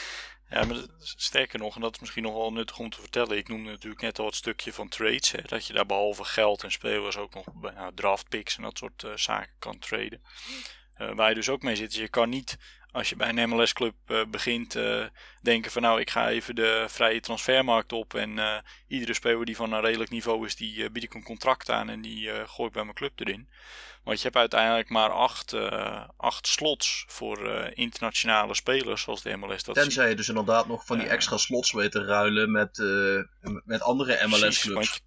Ja, maar sterker nog, en dat is misschien nog wel nuttig om te vertellen. Ik noemde natuurlijk net al het stukje van trades. Hè, dat je daar behalve geld en spelers ook nog nou, draft picks en dat soort eh, zaken kan traden. Eh, waar je dus ook mee zit. is Je kan niet, als je bij een MLS-club eh, begint, eh, denken van nou, ik ga even de vrije transfermarkt op. En eh, iedere speler die van een redelijk niveau is, die bied ik een contract aan en die gooi ik bij mijn club erin. Want je hebt uiteindelijk maar acht, acht slots voor internationale spelers, zoals de MLS dat ziet. Tenzij je dus inderdaad nog van die extra slots weet te ruilen met, met andere MLS-clubs. want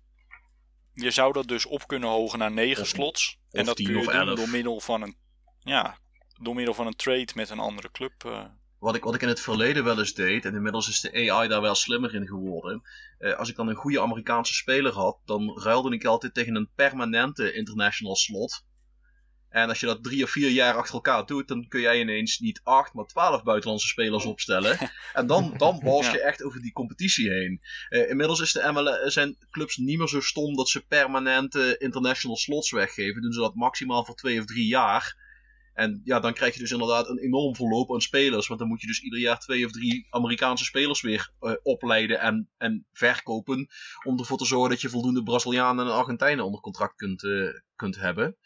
je, je zou dat dus op kunnen hogen naar 9 Of- slots. of en dat 10 kun je doen 11. door middel van een, ja, door middel van een trade met een andere club. eh. wat ik, wat ik in het verleden wel eens deed, en inmiddels is de AI daar wel slimmer in geworden. Uh, als ik dan een goede Amerikaanse speler had, dan ruilde ik altijd tegen een permanente international slot. En als je dat drie of vier jaar achter elkaar doet, dan kun jij ineens niet acht, maar twaalf buitenlandse spelers [LAUGHS] opstellen. En dan, dan wals je echt over die competitie heen. Uh, inmiddels is de ML, zijn clubs niet meer zo stom dat ze permanente international slots weggeven. Doen ze dat maximaal voor twee of drie jaar. En ja, dan krijg je dus inderdaad een enorm verloop aan spelers. Want dan moet je dus ieder jaar twee of drie Amerikaanse spelers weer uh, opleiden en, en verkopen. Om ervoor te zorgen dat je voldoende Brazilianen en Argentijnen onder contract kunt, uh, kunt hebben.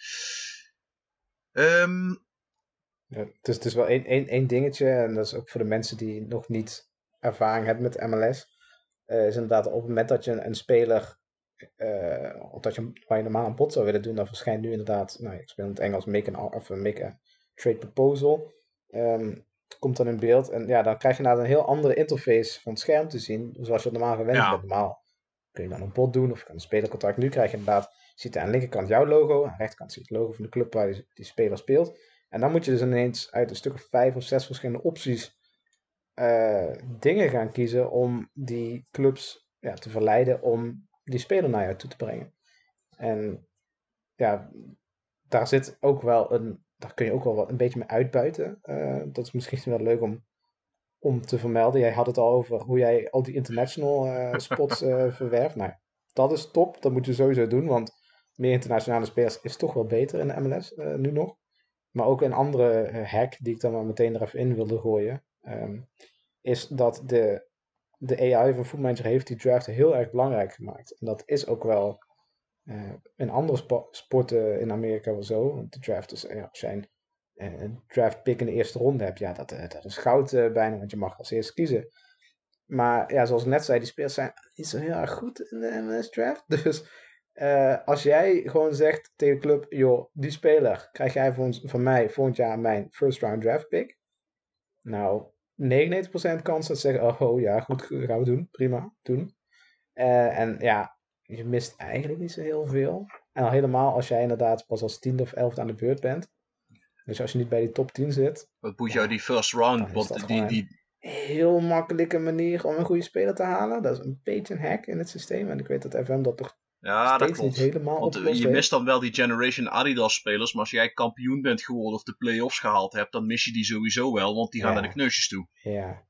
Um... Ja, het, is, wel één, één, één dingetje. En dat is ook voor de mensen die nog niet ervaring hebben met MLS. Uh, is inderdaad op het moment dat je een, een speler uh, of dat je, waar je normaal een bod zou willen doen, dan verschijnt nu inderdaad, nou, ik speel in het Engels, make, an, of make a trade proposal. Um, komt dan in beeld. En ja, dan krijg je inderdaad een heel andere interface van het scherm te zien, zoals je het normaal gewend ja. bent. Normaal kun je dan een bot doen of je kan een spelercontract. Nu krijg je inderdaad, ziet aan de linkerkant jouw logo, aan de rechterkant zie je het logo van de club waar die, die speler speelt. En dan moet je dus ineens uit een stuk of vijf of zes verschillende opties uh, dingen gaan kiezen om die clubs ja, te verleiden om die speler naar jou toe te brengen. En ja, daar zit ook wel een, daar kun je ook wel wat een beetje mee uitbuiten. Uh, dat is misschien wel leuk om, om te vermelden. Jij had het al over hoe jij al die international uh, spots uh, [LAUGHS] verwerft. Nou, dat is top. Dat moet je sowieso doen, want meer internationale spelers is toch wel beter in de MLS nu nog. Maar ook een andere hack die ik dan maar meteen er even in wilde gooien. Um, is dat de de AI van Footmanager heeft die draft heel erg belangrijk gemaakt. En dat is ook wel uh, in andere sporten in Amerika wel zo. Want de draft is, ja, als jij een, draft pick in de eerste ronde hebt, ja, dat, eh, dat is goud bijna, want je mag als eerste kiezen. Maar ja, zoals ik net zei, die spelers zijn niet zo heel erg goed in de MLS draft. [LAUGHS] Dus als jij gewoon zegt tegen de club, joh, die speler krijg jij van, van mij volgend jaar mijn first round draft pick. Nou, 99% kans dat ze zeggen, oh, oh ja, goed, gaan we doen, prima, doen. Uh, en ja, je mist eigenlijk niet zo heel veel. En al helemaal als jij inderdaad pas als tiende of elfde aan de beurt bent. Dus als je niet bij die top 10 zit. Wat moet jou die first round? Wat die, die... Heel makkelijke manier om een goede speler te halen. Dat is een beetje een hack in het systeem. En ik weet dat FM dat toch ja, dat klopt. helemaal Want je heeft. mist dan wel die Generation Adidas spelers, maar als jij kampioen bent geworden of de play-offs gehaald hebt, dan mis je die sowieso wel, want die gaan Ja. naar de kneusjes toe. Ja.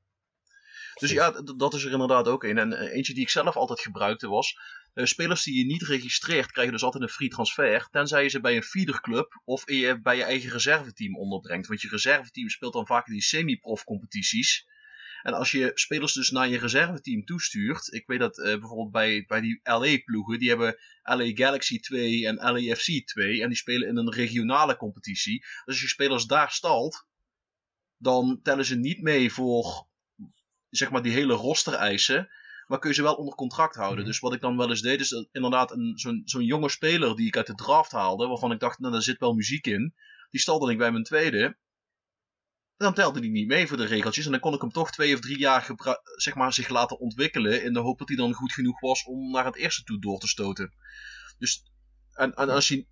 Dus ja, dat is er inderdaad ook een. En eh, eentje die ik zelf altijd gebruikte was, eh, spelers die je niet registreert krijgen dus altijd een free transfer, tenzij je ze bij een feederclub of je bij je eigen reserveteam onderbrengt. Want je reserveteam speelt dan vaak in die semi-prof competities. En als je spelers dus naar je reserveteam toestuurt, ik weet dat eh, bijvoorbeeld bij, bij die LA-ploegen, die hebben LA Galaxy 2 en LAFC 2 en die spelen in een regionale competitie. Dus als je spelers daar stalt, dan tellen ze niet mee voor zeg maar die hele roster-eisen, maar kun je ze wel onder contract houden. Mhm. Dus wat ik dan wel eens deed, is dat inderdaad een, zo'n, zo'n jonge speler die ik uit de draft haalde, waarvan ik dacht, nou daar zit wel muziek in, die stalde ik bij mijn tweede. En dan telde die niet mee voor de regeltjes. En dan kon ik hem toch twee of drie jaar zeg maar, zich laten ontwikkelen. In de hoop dat hij dan goed genoeg was om naar het eerste toe door te stoten. Dus, en, en als je.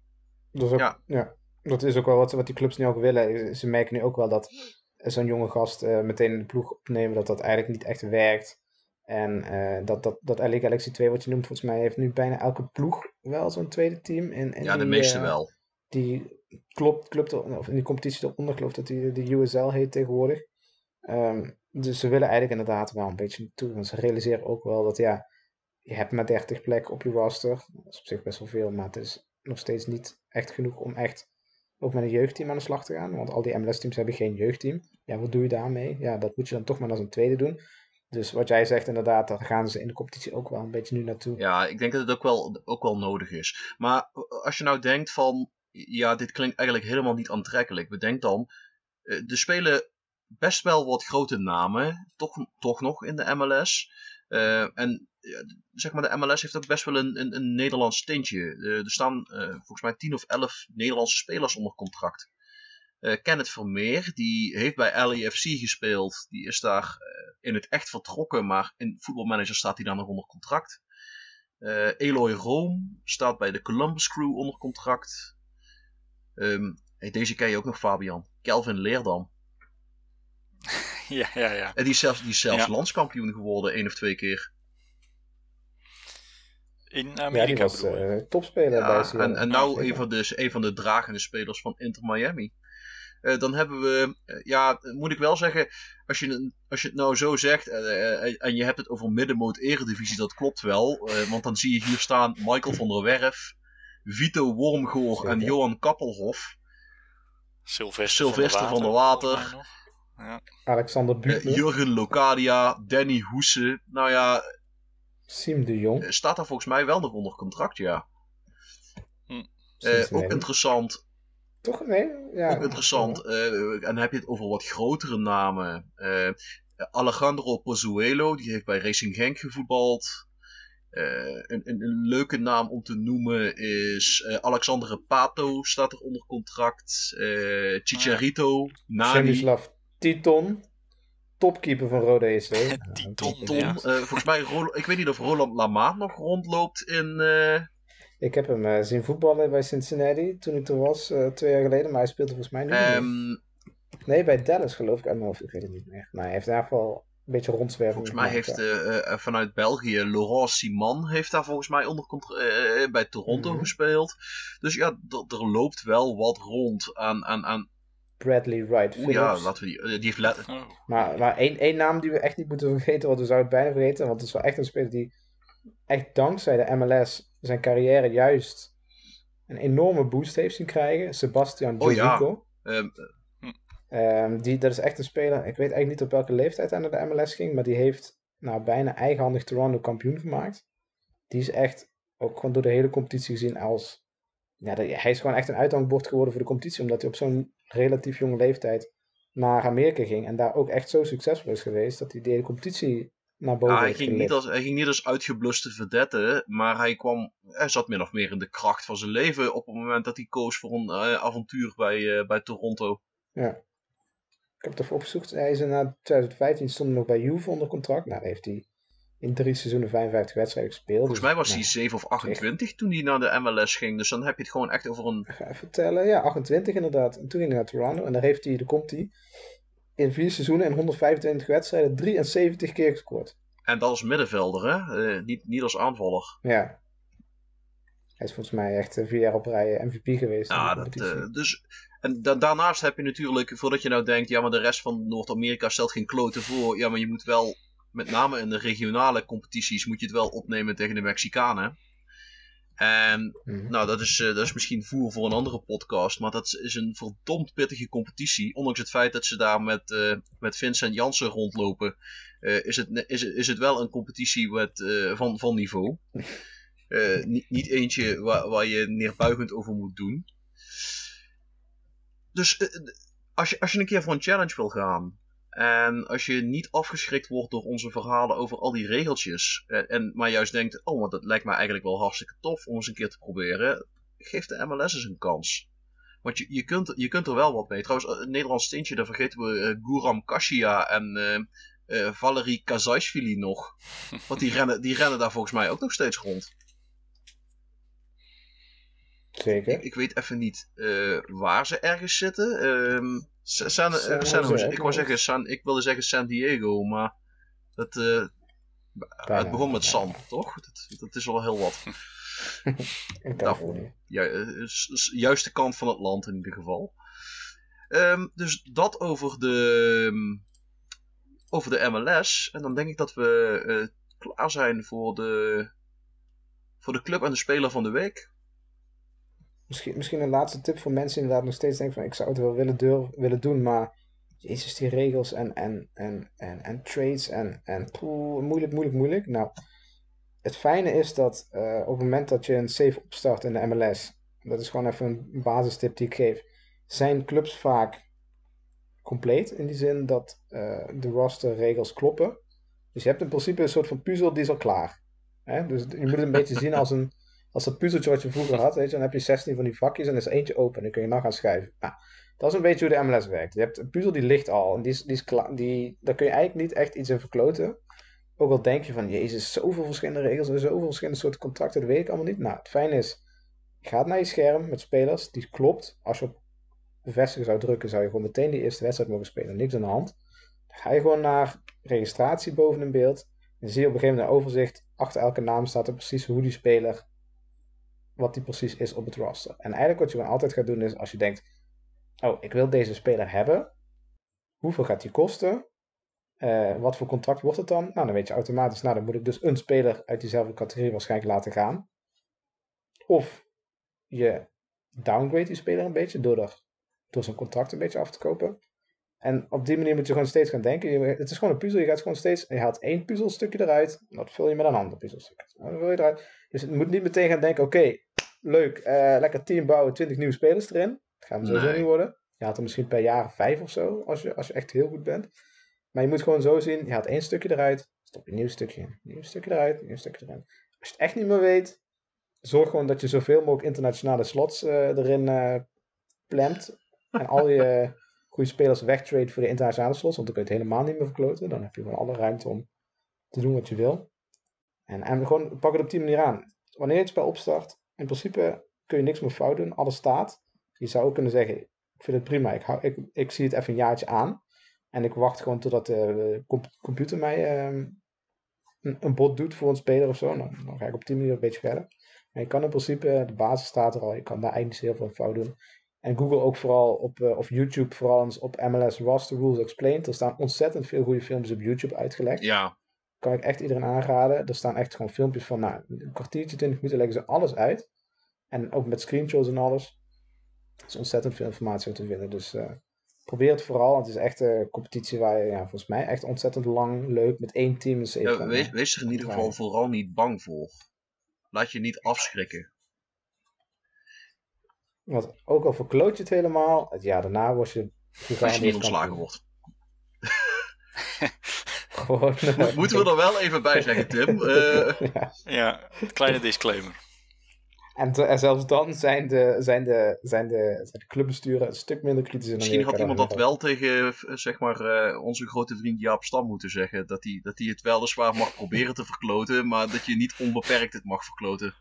Dat is ook, Ja. ja. dat is ook wel wat, wat die clubs nu ook willen. Ze merken nu ook wel dat zo'n jonge gast eh, meteen in de ploeg opnemen, dat dat eigenlijk niet echt werkt. En eh, dat, dat, dat LA Galaxy 2, wat je noemt, volgens mij heeft nu bijna elke ploeg wel zo'n tweede team. In Ja, de die, meeste eh, wel. Die klopt, er- of in die competitie eronder, geloof dat die de USL heet tegenwoordig. Ehm, dus ze willen eigenlijk inderdaad wel een beetje naartoe. Want ze realiseren ook wel dat ja, je hebt maar 30 plekken op je roster. Dat is op zich best wel veel, maar het is nog steeds niet echt genoeg om echt ook met een jeugdteam aan de slag te gaan. Want al die MLS-teams hebben geen jeugdteam. Ja, wat doe je daarmee? Ja, dat moet je dan toch maar als een tweede doen. Dus wat jij zegt inderdaad, daar gaan ze in de competitie ook wel een beetje nu naartoe. Ja, ik denk dat het ook wel, ook wel nodig is. Maar als je nou denkt van, ja, dit klinkt eigenlijk helemaal niet aantrekkelijk. Bedenk dan, eh, er spelen best wel wat grote namen, toch, toch nog in de MLS. Eh, en zeg maar, de MLS heeft ook best wel een, een, een Nederlands tintje. Eh, er staan volgens mij 10 of 11 Nederlandse spelers onder contract. Kenneth Vermeer, die heeft bij LAFC gespeeld. Die is daar in het echt vertrokken, maar in voetbalmanager staat hij daar nog onder contract. Eloy Room staat bij de Columbus Crew onder contract. Ehm, hey, deze ken je ook nog, Fabian. Kelvin Leerdam. [LAUGHS] Ja, ja, ja. En die is zelfs, die is zelfs Ja. landskampioen geworden, één of twee keer. In Ja, die Amerika was eh, topspeler bij Seattle. en, en nou een van, de, een van de dragende spelers van Inter Miami. Eh, dan hebben we, eh, ja, moet ik wel zeggen, als je, het- als je het nou zo zegt en je hebt het over middenmoot eredivisie, dat klopt wel. eh, want dan zie je hier staan Michael van der Werf, Vito Wormgoor en. Johan Kappelhof. Sylvester, Sylvester van der Water. mij nog. Ja. Alexander eh, Buchner, Jurgen Locadia, Danny Hoese. Nou ja, Siem de Jong. eh, staat daar volgens mij wel nog onder contract, ja. Hm. Eh, ook interessant, Toch? Nee? Ja. Ook interessant. eh, en dan heb je het over wat grotere namen. Eh, Alejandro Pozuelo, die heeft bij Racing Genk gevoetbald. Eh, een, een, een leuke naam om te noemen is eh Alexandre Pato staat er onder contract. Eh Chicharito, Nani, Stanislav Titon, topkeeper van Rode EC. [LAUGHS] Titon, ja. eh, volgens mij, ik weet niet of Roland Lamaat nog rondloopt in... eh, Ik heb hem eh, zien voetballen bij Cincinnati toen ik er was, eh, twee jaar geleden, maar hij speelde volgens mij niet meer. ehm, Nee, bij Dallas geloof ik mijn hoofd, ik weet het niet meer. Maar hij heeft in ieder geval een beetje rondzwerven. Volgens mij heeft eh, eh, vanuit België Laurent Simon heeft daar volgens mij onder eh, eh, bij Toronto Mhm. gespeeld. Dus ja, er loopt wel wat rond aan. aan, aan Bradley Wright oeh, ja, Phillips. laten we die. die heeft let- Oh. Maar, maar één, één naam die we echt niet moeten [LAUGHS] vergeten, want we zouden het bijna vergeten. Want het is wel echt een speler die echt dankzij de MLS zijn carrière juist een enorme boost heeft zien krijgen. Sebastian Oh ja. Ehm, die, dat is echt een speler, ik weet eigenlijk niet op welke leeftijd hij naar de MLS ging, maar die heeft nou, bijna eigenhandig Toronto kampioen gemaakt. Die is echt ook gewoon door de hele competitie gezien als... Ja, hij is gewoon echt een uithangbord geworden voor de competitie, omdat hij op zo'n relatief jonge leeftijd naar Amerika ging en daar ook echt zo succesvol is geweest, dat hij de hele competitie naar boven ja, hij, ging niet als, hij ging niet als uitgebluste vedette, maar hij kwam. Hij zat min of meer in de kracht van zijn leven op het moment dat hij koos voor een eh, avontuur bij, eh, bij Toronto. Ja. Ik heb het even opgezocht. Hij is in na 2015 stond hij nog bij Juve onder contract. Nou, heeft hij in drie seizoenen 55 wedstrijden gespeeld. Volgens Dus, mij was nou, hij 7 of 28 toen hij naar de MLS ging. Dus dan heb je het gewoon echt over een. Ik ga even vertellen. Ja, 28 inderdaad. En toen ging hij naar Toronto. En daar heeft hij, daar komt hij, in vier seizoenen en 125 wedstrijden 73 keer gescoord. En dat als middenvelder, hè? Eh, niet, niet als aanvaller. Ja. Hij is volgens mij echt eh, vier jaar op rij eh, MVP geweest. Ja, dat, eh, dus, en da- daarnaast heb je natuurlijk, voordat je nou denkt, ja, maar de rest van Noord-Amerika stelt geen kloten voor. Ja, maar je moet wel, met name in de regionale competities, moet je het wel opnemen tegen de Mexicanen. En Mhm. nou, dat is, dat is misschien voer voor een andere podcast, maar dat is een verdomd pittige competitie. Ondanks het feit dat ze daar met, eh, met Vincent Jansen rondlopen, is, het, is, is het wel een competitie met, van, van niveau. [LAUGHS] Eh, niet, niet eentje waar, waar je neerbuigend over moet doen. Dus eh, als, je, als je een keer voor een challenge wil gaan. En als je niet afgeschrikt wordt door onze verhalen over al die regeltjes. eh, en, maar juist denkt: oh, maar dat lijkt mij eigenlijk wel hartstikke tof om eens een keer te proberen. Geef de MLS eens een kans. Want je, je, kunt, je kunt er wel wat mee. Trouwens, een Nederlands tintje, daar vergeten we eh, Guram Kashia en eh, Valerie Kazaishvili nog. [LAUGHS] Want die rennen, die rennen daar volgens mij ook nog steeds rond. Zeker. Ik, ik weet even niet eh, waar ze ergens zitten. Ehm, San, San, San eh, San Jose, Ik wou zeggen, San, ik wilde zeggen San Diego, maar dat, eh, het begon met San, toch? Dat, dat is wel heel wat. [LAUGHS] In Californië. Ja, s- s- juiste kant van het land in ieder geval. Ehm, dus dat over de, ehm, over de MLS. En dan denk ik dat we eh, klaar zijn voor de, voor de club en de speler van de week. Misschien, misschien een laatste tip voor mensen inderdaad nog steeds denken van ik zou het wel willen, durf, willen doen, maar jezus, die regels en, en, en, en, en trades en, en moeilijk, moeilijk, moeilijk. Nou, het fijne is dat eh, op het moment dat je een save opstart in de MLS, dat is gewoon even een basistip die ik geef, zijn clubs vaak compleet in die zin dat eh, de rosterregels kloppen. Dus je hebt in principe een soort van puzzel die is al klaar. Hè? Dus je moet het een beetje zien als een als dat puzzeltje wat je vroeger had, dan heb je 16 van die vakjes en er is eentje open. En dan kun je nou gaan schuiven. Nou, dat is een beetje hoe de MLS werkt. Je hebt een puzzel die ligt al. En die is, die is klaar. Die, daar kun je eigenlijk niet echt iets in verkloten. Ook al denk je van, jezus, zoveel verschillende regels en zoveel verschillende soorten contracten, dat weet ik allemaal niet. Nou, het fijne is, je gaat naar je scherm met spelers, die klopt. Als je op bevestigen zou drukken, zou je gewoon meteen die eerste wedstrijd mogen spelen. Niks aan de hand. ga je gewoon naar registratie boven in beeld. En zie je op een gegeven moment een overzicht. Achter elke naam staat er precies hoe die speler, wat die precies is op het roster. En eigenlijk wat je gewoon altijd gaat doen is, als je denkt, oh, ik wil deze speler hebben. Hoeveel gaat die kosten? Uh, wat voor contract wordt het dan? Nou, dan weet je automatisch, nou, dan moet ik dus een speler uit diezelfde categorie waarschijnlijk laten gaan. Of je downgrade die speler een beetje door, door zijn contract een beetje af te kopen. En op die manier moet je gewoon steeds gaan denken. het is gewoon een puzzel. Je gaat gewoon steeds. Je haalt één puzzelstukje eruit. Dat vul je met een ander puzzelstukje. Dan vul je eruit. Dus moet niet meteen gaan denken: oké, leuk, uh, lekker team bouwen, 20 nieuwe spelers erin. Dat gaan we sowieso nee. niet worden. Je haalt er misschien per jaar vijf of zo. Als je, als je echt heel goed bent. Maar je moet gewoon zo zien: je haalt één stukje eruit. Stop je een nieuw stukje in. Nieuw stukje eruit. Nieuw stukje erin. Als je het echt niet meer weet, zorg gewoon dat je zoveel mogelijk internationale slots uh, erin uh, plant. En al je [LAUGHS] goede spelers wegtrade voor de internationale slots. Want dan kun je het helemaal niet meer verkloten. Dan heb je gewoon alle ruimte om te doen wat je wil. En, en gewoon pak het op die manier aan. Wanneer je het spel opstart, in principe kun je niks meer fout doen. Alles staat. Je zou ook kunnen zeggen, ik vind het prima. Ik, hou, ik, ik zie het even een jaartje aan. En ik wacht gewoon totdat de computer mij um, een, een bot doet voor een speler of zo. Dan, ga ik op die manier een beetje verder. Maar je kan in principe, de basis staat er al. Je kan daar eigenlijk heel veel fout doen. En Google ook vooral op, uh, of YouTube vooral eens op MLS Roster Rules Explained. Er staan ontzettend veel goede filmpjes op YouTube uitgelegd. Ja. Kan ik echt iedereen aanraden. Er staan echt gewoon filmpjes van, nou, een kwartiertje, twintig minuten leggen ze alles uit. En ook met screenshots en alles. Er is ontzettend veel informatie om te vinden. Dus uh, probeer het vooral. Het is echt een competitie waar je, ja, volgens mij echt ontzettend lang, leuk, met één team. Is ja, wees, wees er in ieder geval vooral niet bang voor. Laat je niet afschrikken. Want ook al verkloot je het helemaal, het jaar daarna was je... Als je niet ontslagen wordt. [LAUGHS] Gewoon, uh, [LAUGHS] Moeten we er wel even bij zeggen, Tim. Uh... [LAUGHS] ja. ja, kleine disclaimer. En, en, zelfs dan zijn de, zijn, de, zijn, de, zijn de clubbesturen een stuk minder kritisch. Misschien had iemand dat wel tegen zeg maar, uh, onze grote vriend Jaap Stam moeten zeggen. Dat hij dat het weliswaar mag proberen te verkloten, maar dat je niet onbeperkt het mag verkloten.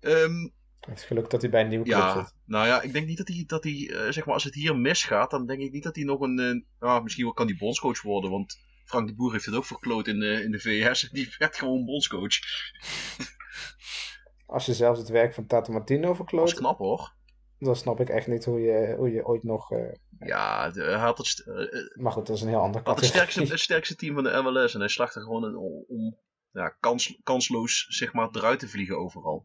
Um, het is gelukkig dat hij bij een nieuwe club ja, zit. Nou ja, ik denk niet dat hij, dat hij uh, zeg maar, als het hier misgaat, dan denk ik niet dat hij nog een, uh, nou, misschien wel kan hij bondscoach worden, want Frank de Boer heeft het ook verkloot in, uh, in de VS, die werd gewoon bondscoach. Als je zelfs het werk van Tata Martino verkloot. Dat is knap hoor. Dan snap ik echt niet hoe je, hoe je ooit nog. ja, de, hij had het. maar goed, dat is een heel ander had het sterkste, het sterkste team van de MLS en hij slacht er gewoon om, om ja, kans, kansloos zeg maar, eruit te vliegen overal.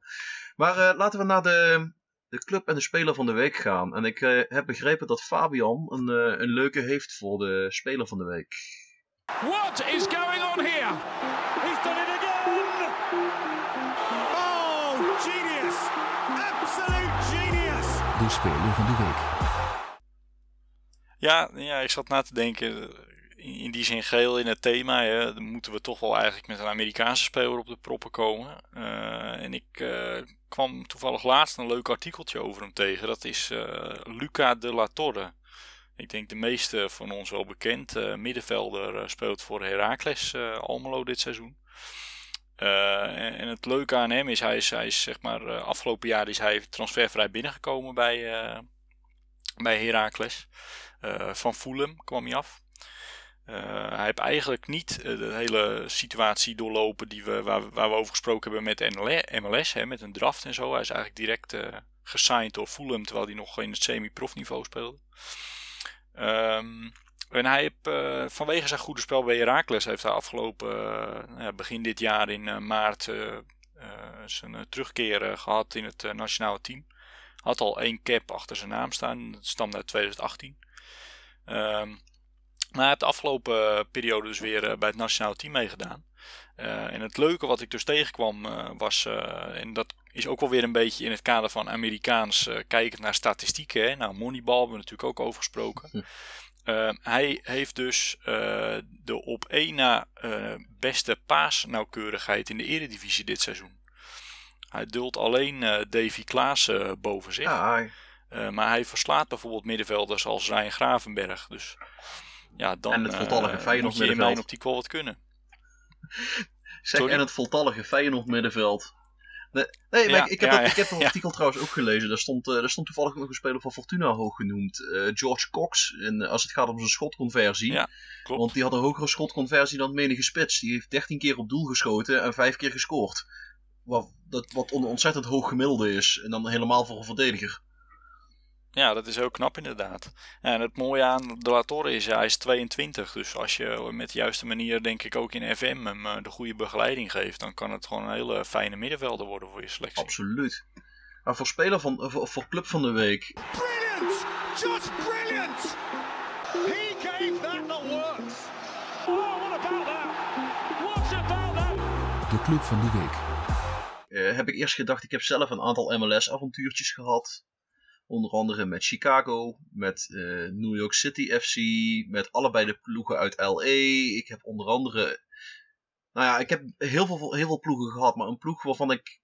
Maar uh, laten we naar de, de club en de speler van de week gaan. En ik uh, heb begrepen dat Fabian een, uh, een leuke heeft voor de speler van de week. What is going on here? He's done it again! Oh, genius! Absolute genius! De speler van de week. Ja, ja, ik zat na te denken in die zin geheel in het thema. Hè, moeten we toch wel eigenlijk met een Amerikaanse speler op de proppen komen. Uh, en ik uh, kwam toevallig laatst een leuk artikeltje over hem tegen. Dat is uh, Luca de la Torre. Ik denk de meeste van ons wel bekend. middenvelder speelt voor Heracles Almelo dit seizoen. En, en, het leuke aan hem is, hij is, hij is zeg maar, afgelopen jaar is hij transfervrij binnengekomen bij, bij Heracles. van Fulham kwam hij af. Uh, hij heeft eigenlijk niet uh, de hele situatie doorlopen die we, waar, waar, we over gesproken hebben met MLS, hè, met een draft en zo. Hij is eigenlijk direct uh, gesigned door Fulham, terwijl hij nog in het semi-profniveau speelde. Um, en hij heeft vanwege zijn goede spel bij Heracles, heeft hij afgelopen begin dit jaar in maart zijn terugkeer gehad in het nationale team. Had al één cap achter zijn naam staan, dat stamde uit 2018. Um, maar heeft de afgelopen eh, periode dus weer eh, bij het nationale team meegedaan. Uh, en het leuke wat ik dus tegenkwam uh, was, uh, en dat is ook wel weer een beetje in het kader van Amerikaans kijken naar statistieken. Hè? Nou, Moneyball hebben we natuurlijk ook over gesproken. Hm. hij heeft dus de op één na beste paasnauwkeurigheid in de eredivisie dit seizoen. Hij dult alleen Davy Klaassen boven zich. Ja, maar hij verslaat bijvoorbeeld middenvelders als Ryan Gravenberg. Dus ja, dan en het voltallige uh, Feyenoord moet je in mijn optiek wel wat kunnen. zeg, Sorry? en het voltallige Feyenoord middenveld. Nee, nee maar ik, heb dat, ik heb dat artikel trouwens ook gelezen. Daar stond, uh, daar stond toevallig nog een speler van Fortuna hoog genoemd. Uh, George Cox. En, als het gaat om zijn schotconversie. Want die had een hogere schotconversie dan menige spits. Die heeft 13 keer op doel geschoten en 5 keer gescoord. Wat, dat, wat een ontzettend hoog gemiddelde is. En dan helemaal voor een verdediger. Ja, dat is ook knap inderdaad. En het mooie aan de Latorre is, hij is 22. Dus als je met de juiste manier, denk ik, ook in FM hem eh, de goede begeleiding geeft, dan kan het gewoon een hele fijne middenvelder worden voor je selectie. Absoluut. Maar voor speler van, voor, voor club van de week. Brilliant! Just brilliant! He gave that the works! Oh, what about that? What about that? De club van de week. Uh, heb ik eerst gedacht, ik heb zelf een aantal MLS-avontuurtjes gehad. Onder andere met Chicago, met uh, New York City FC, met allebei de ploegen uit LA. Ik heb onder andere. Nou ja, ik heb heel veel, heel veel ploegen gehad, maar een ploeg waarvan ik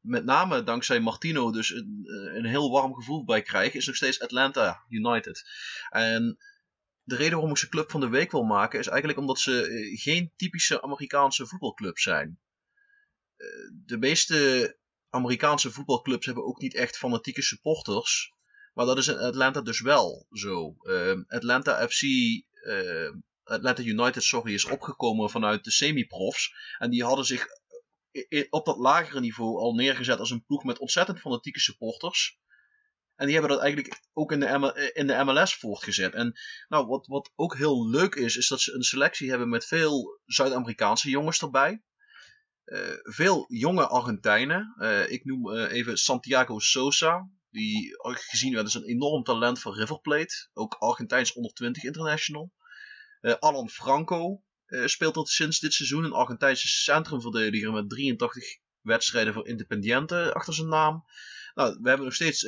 met name dankzij Martino dus een, eh, een heel warm gevoel bij krijg, is nog steeds Atlanta United. En de reden waarom ik ze club van de week wil maken, is eigenlijk omdat ze eh, geen typische Amerikaanse voetbalclub zijn. De meeste Amerikaanse voetbalclubs hebben ook niet echt fanatieke supporters. Maar dat is in Atlanta dus wel zo. Uh, Atlanta FC, uh, Atlanta United, sorry, is opgekomen vanuit de semi-profs. En die hadden zich op dat lagere niveau al neergezet als een ploeg met ontzettend fanatieke supporters. En die hebben dat eigenlijk ook in de, in de MLS voortgezet. En nou, wat, wat ook heel leuk is, is dat ze een selectie hebben met veel Zuid-Amerikaanse jongens erbij. Eh, veel jonge Argentijnen. Uh, ik noem uh, even Santiago Sosa. Die gezien werd als een enorm talent van River Plate. Ook Argentijns onder 20 international. Alan Franco speelt tot sinds dit seizoen. Een Argentijnse centrumverdediger met 83 wedstrijden voor Independiente achter zijn naam. Nou, we hebben nog steeds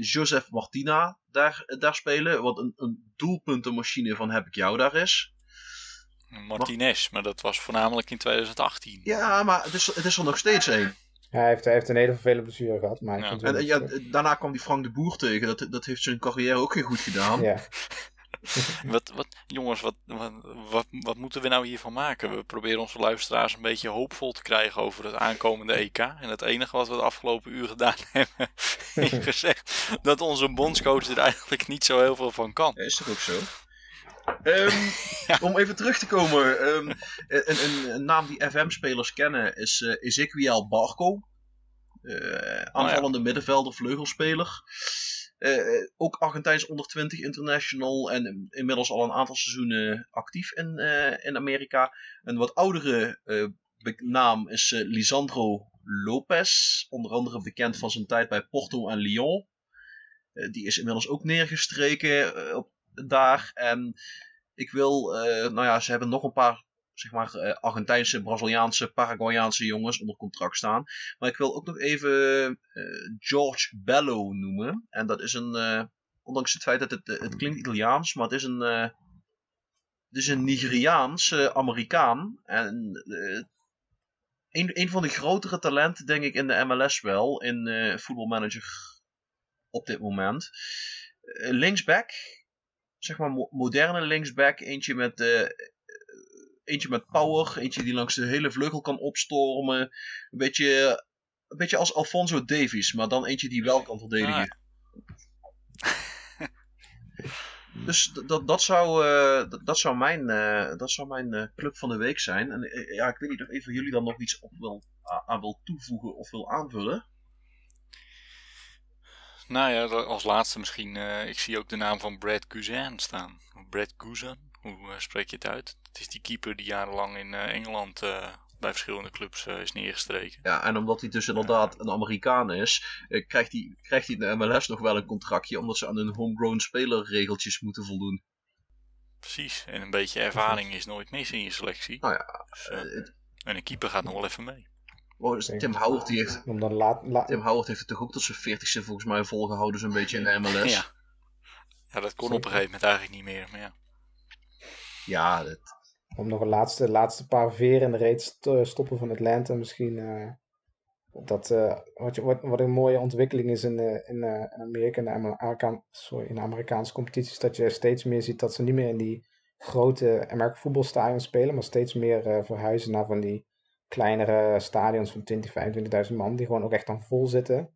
Joseph Martina daar, daar spelen. Wat een, een doelpuntenmachine van heb ik jou daar is. Martinez, maar dat was voornamelijk in 2018. Ja, maar het is, het is er nog steeds één. hij, heeft, hij heeft een hele vervelende blessure gehad. Maar ja. En, ja, daarna kwam die Frank de Boer tegen. Dat, dat heeft zijn carrière ook geen goed gedaan. Ja. [LAUGHS] wat, wat, jongens, wat, wat, wat, wat, moeten we nou hiervan maken? We proberen onze luisteraars een beetje hoopvol te krijgen over het aankomende EK. En het enige wat we de afgelopen uur gedaan [LAUGHS] hebben, is gezegd dat onze bondscoach er eigenlijk niet zo heel veel van kan. is dat ook zo? [LAUGHS] Um, Om even terug te komen. Um, een, een, een, naam die FM-spelers kennen is uh, Ezequiel Barco. Uh, aanvallende oh, middenvelder, vleugelspeler. Uh, ook Argentijns onder 20 international en inmiddels al een aantal seizoenen actief in, in Amerika. Een wat oudere naam is Lisandro Lopez, onder andere bekend van zijn tijd bij Porto en Lyon. die is inmiddels ook neergestreken op daar. En ik wil, uh, nou ja, ze hebben nog een paar zeg maar, uh, Argentijnse, Braziliaanse, Paraguayaanse jongens onder contract staan. Maar ik wil ook nog even uh, George Bello noemen. En dat is een, ondanks het feit dat het, het klinkt Italiaans, maar het is een, het is een Nigeriaans Amerikaan. En een, een van de grotere talenten, denk ik, in de MLS wel, in voetbalmanager op dit moment. linksback, zeg maar moderne linksback. Eentje met, uh, eentje met power. Eentje die langs de hele vleugel kan opstormen. Een beetje, een beetje als Alfonso Davies. Maar dan eentje die wel kan verdedigen. Ah. [LAUGHS] dus dat, dat, zou, uh, dat, dat, zou mijn, uh, dat zou mijn club van de week zijn. En ja, ik weet niet of een van jullie dan nog iets op wil, aan wil toevoegen of wil aanvullen. Nou ja, als laatste misschien, uh, ik zie ook de naam van Brad Guzan staan. Brad Guzan, hoe uh, spreek je het uit? Het is die keeper die jarenlang in uh, Engeland bij verschillende clubs is neergestreken. Ja, en omdat hij dus inderdaad een Amerikaan is, krijgt, hij, krijgt hij in de MLS nog wel een contractje, omdat ze aan hun homegrown spelerregeltjes moeten voldoen. Precies, en een beetje ervaring is nooit mis in je selectie. Nou ja, dus, en een keeper gaat nog wel even mee. Oh, dus Tim Howard, die heeft, Om dan laat, Tim Howard heeft het toch ook tot zijn veertigste volgens mij volgehouden zo'n beetje in de MLS. Ja. ja, dat kon op een gegeven moment eigenlijk niet meer, maar ja. Ja, dat... Om nog een laatste, laatste paar veren in de reet te stoppen van Atlanta misschien... Uh, dat, uh, wat, wat, wat, een mooie ontwikkeling is in, uh, in, in Amerika, in de, Amerika sorry, in de Amerikaanse competities, dat je steeds meer ziet dat ze niet meer in die grote Amerika voetbalstadions spelen, maar steeds meer verhuizen naar van die kleinere stadions van 20, 25.000 man, die gewoon ook echt dan vol zitten.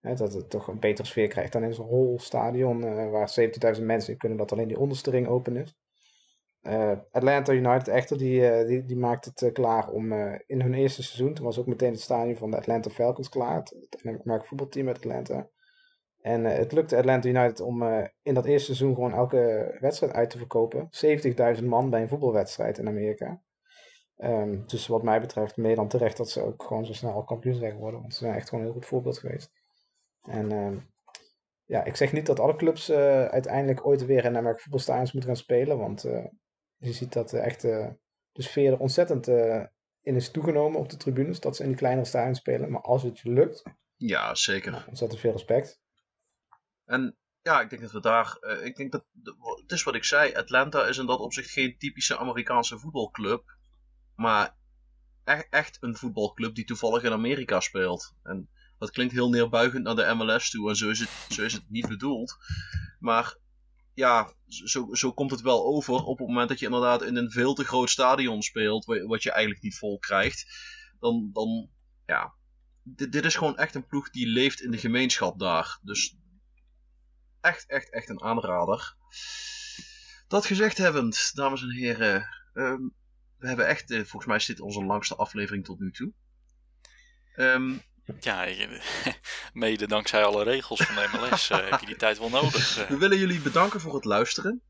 Hè, dat het toch een betere sfeer krijgt dan in zo'n hol stadion uh, waar 70.000 mensen in kunnen, dat alleen die onderste ring open is. Uh, Atlanta United echter, die, uh, die, die maakt het klaar om in hun eerste seizoen, toen was ook meteen het stadion van de Atlanta Falcons klaar, het Amerikaanse voetbalteam uit Atlanta. En het lukte Atlanta United om in dat eerste seizoen gewoon elke wedstrijd uit te verkopen. 70.000 man bij een voetbalwedstrijd in Amerika. Um, dus wat mij betreft meer dan terecht dat ze ook gewoon zo snel kampioen zijn geworden. Want ze zijn echt gewoon een heel goed voorbeeld geweest. En uh, ja, ik zeg niet dat alle clubs uh, uiteindelijk ooit weer in Amerika voetbalstadions moeten gaan spelen. Want uh, je ziet dat echt de sfeer er ontzettend in is toegenomen op de tribunes. Dat ze in die kleinere stadions spelen. Maar als het je lukt. Ja, zeker. Nou, ontzettend veel respect. En ja, ik denk dat we daar. ik denk dat. Het is wat ik zei. Atlanta is in dat opzicht geen typische Amerikaanse voetbalclub. Maar echt, echt een voetbalclub die toevallig in Amerika speelt. En dat klinkt heel neerbuigend naar de MLS toe en zo is het, het niet bedoeld. Maar ja, zo, zo komt het wel over op het moment dat je inderdaad in een veel te groot stadion speelt, wat je eigenlijk niet vol krijgt. Dan, dan ja, dit, is gewoon echt een ploeg die leeft in de gemeenschap daar. Dus echt, echt, echt een aanrader. Dat gezegd hebbend, dames en heren, um, we hebben echt, uh, volgens mij is dit onze langste aflevering tot nu toe. Um, ja, [LAUGHS] mede dankzij alle regels van de MLS uh, heb je die tijd wel nodig. We willen jullie bedanken voor het luisteren.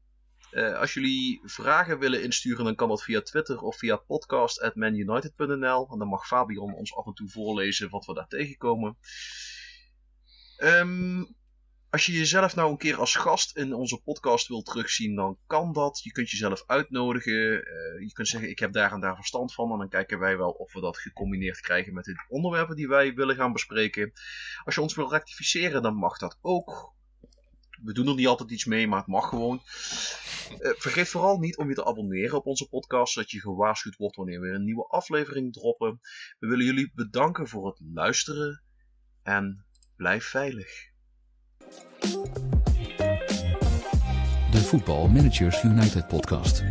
Uh, als jullie vragen willen insturen, dan kan dat via Twitter of via podcast.manunited.nl. En dan mag Fabian ons af en toe voorlezen wat we daar tegenkomen. Um, als je jezelf nou een keer als gast in onze podcast wilt terugzien, dan kan dat. Je kunt jezelf uitnodigen. Uh, je kunt zeggen, ik heb daar en daar verstand van. En dan kijken wij wel of we dat gecombineerd krijgen met de onderwerpen die wij willen gaan bespreken. Als je ons wil rectificeren, dan mag dat ook. We doen er niet altijd iets mee, maar het mag gewoon. Uh, vergeet vooral niet om je te abonneren op onze podcast, zodat je gewaarschuwd wordt wanneer we een nieuwe aflevering droppen. We willen jullie bedanken voor het luisteren en blijf veilig. De Voetbal Managers United podcast.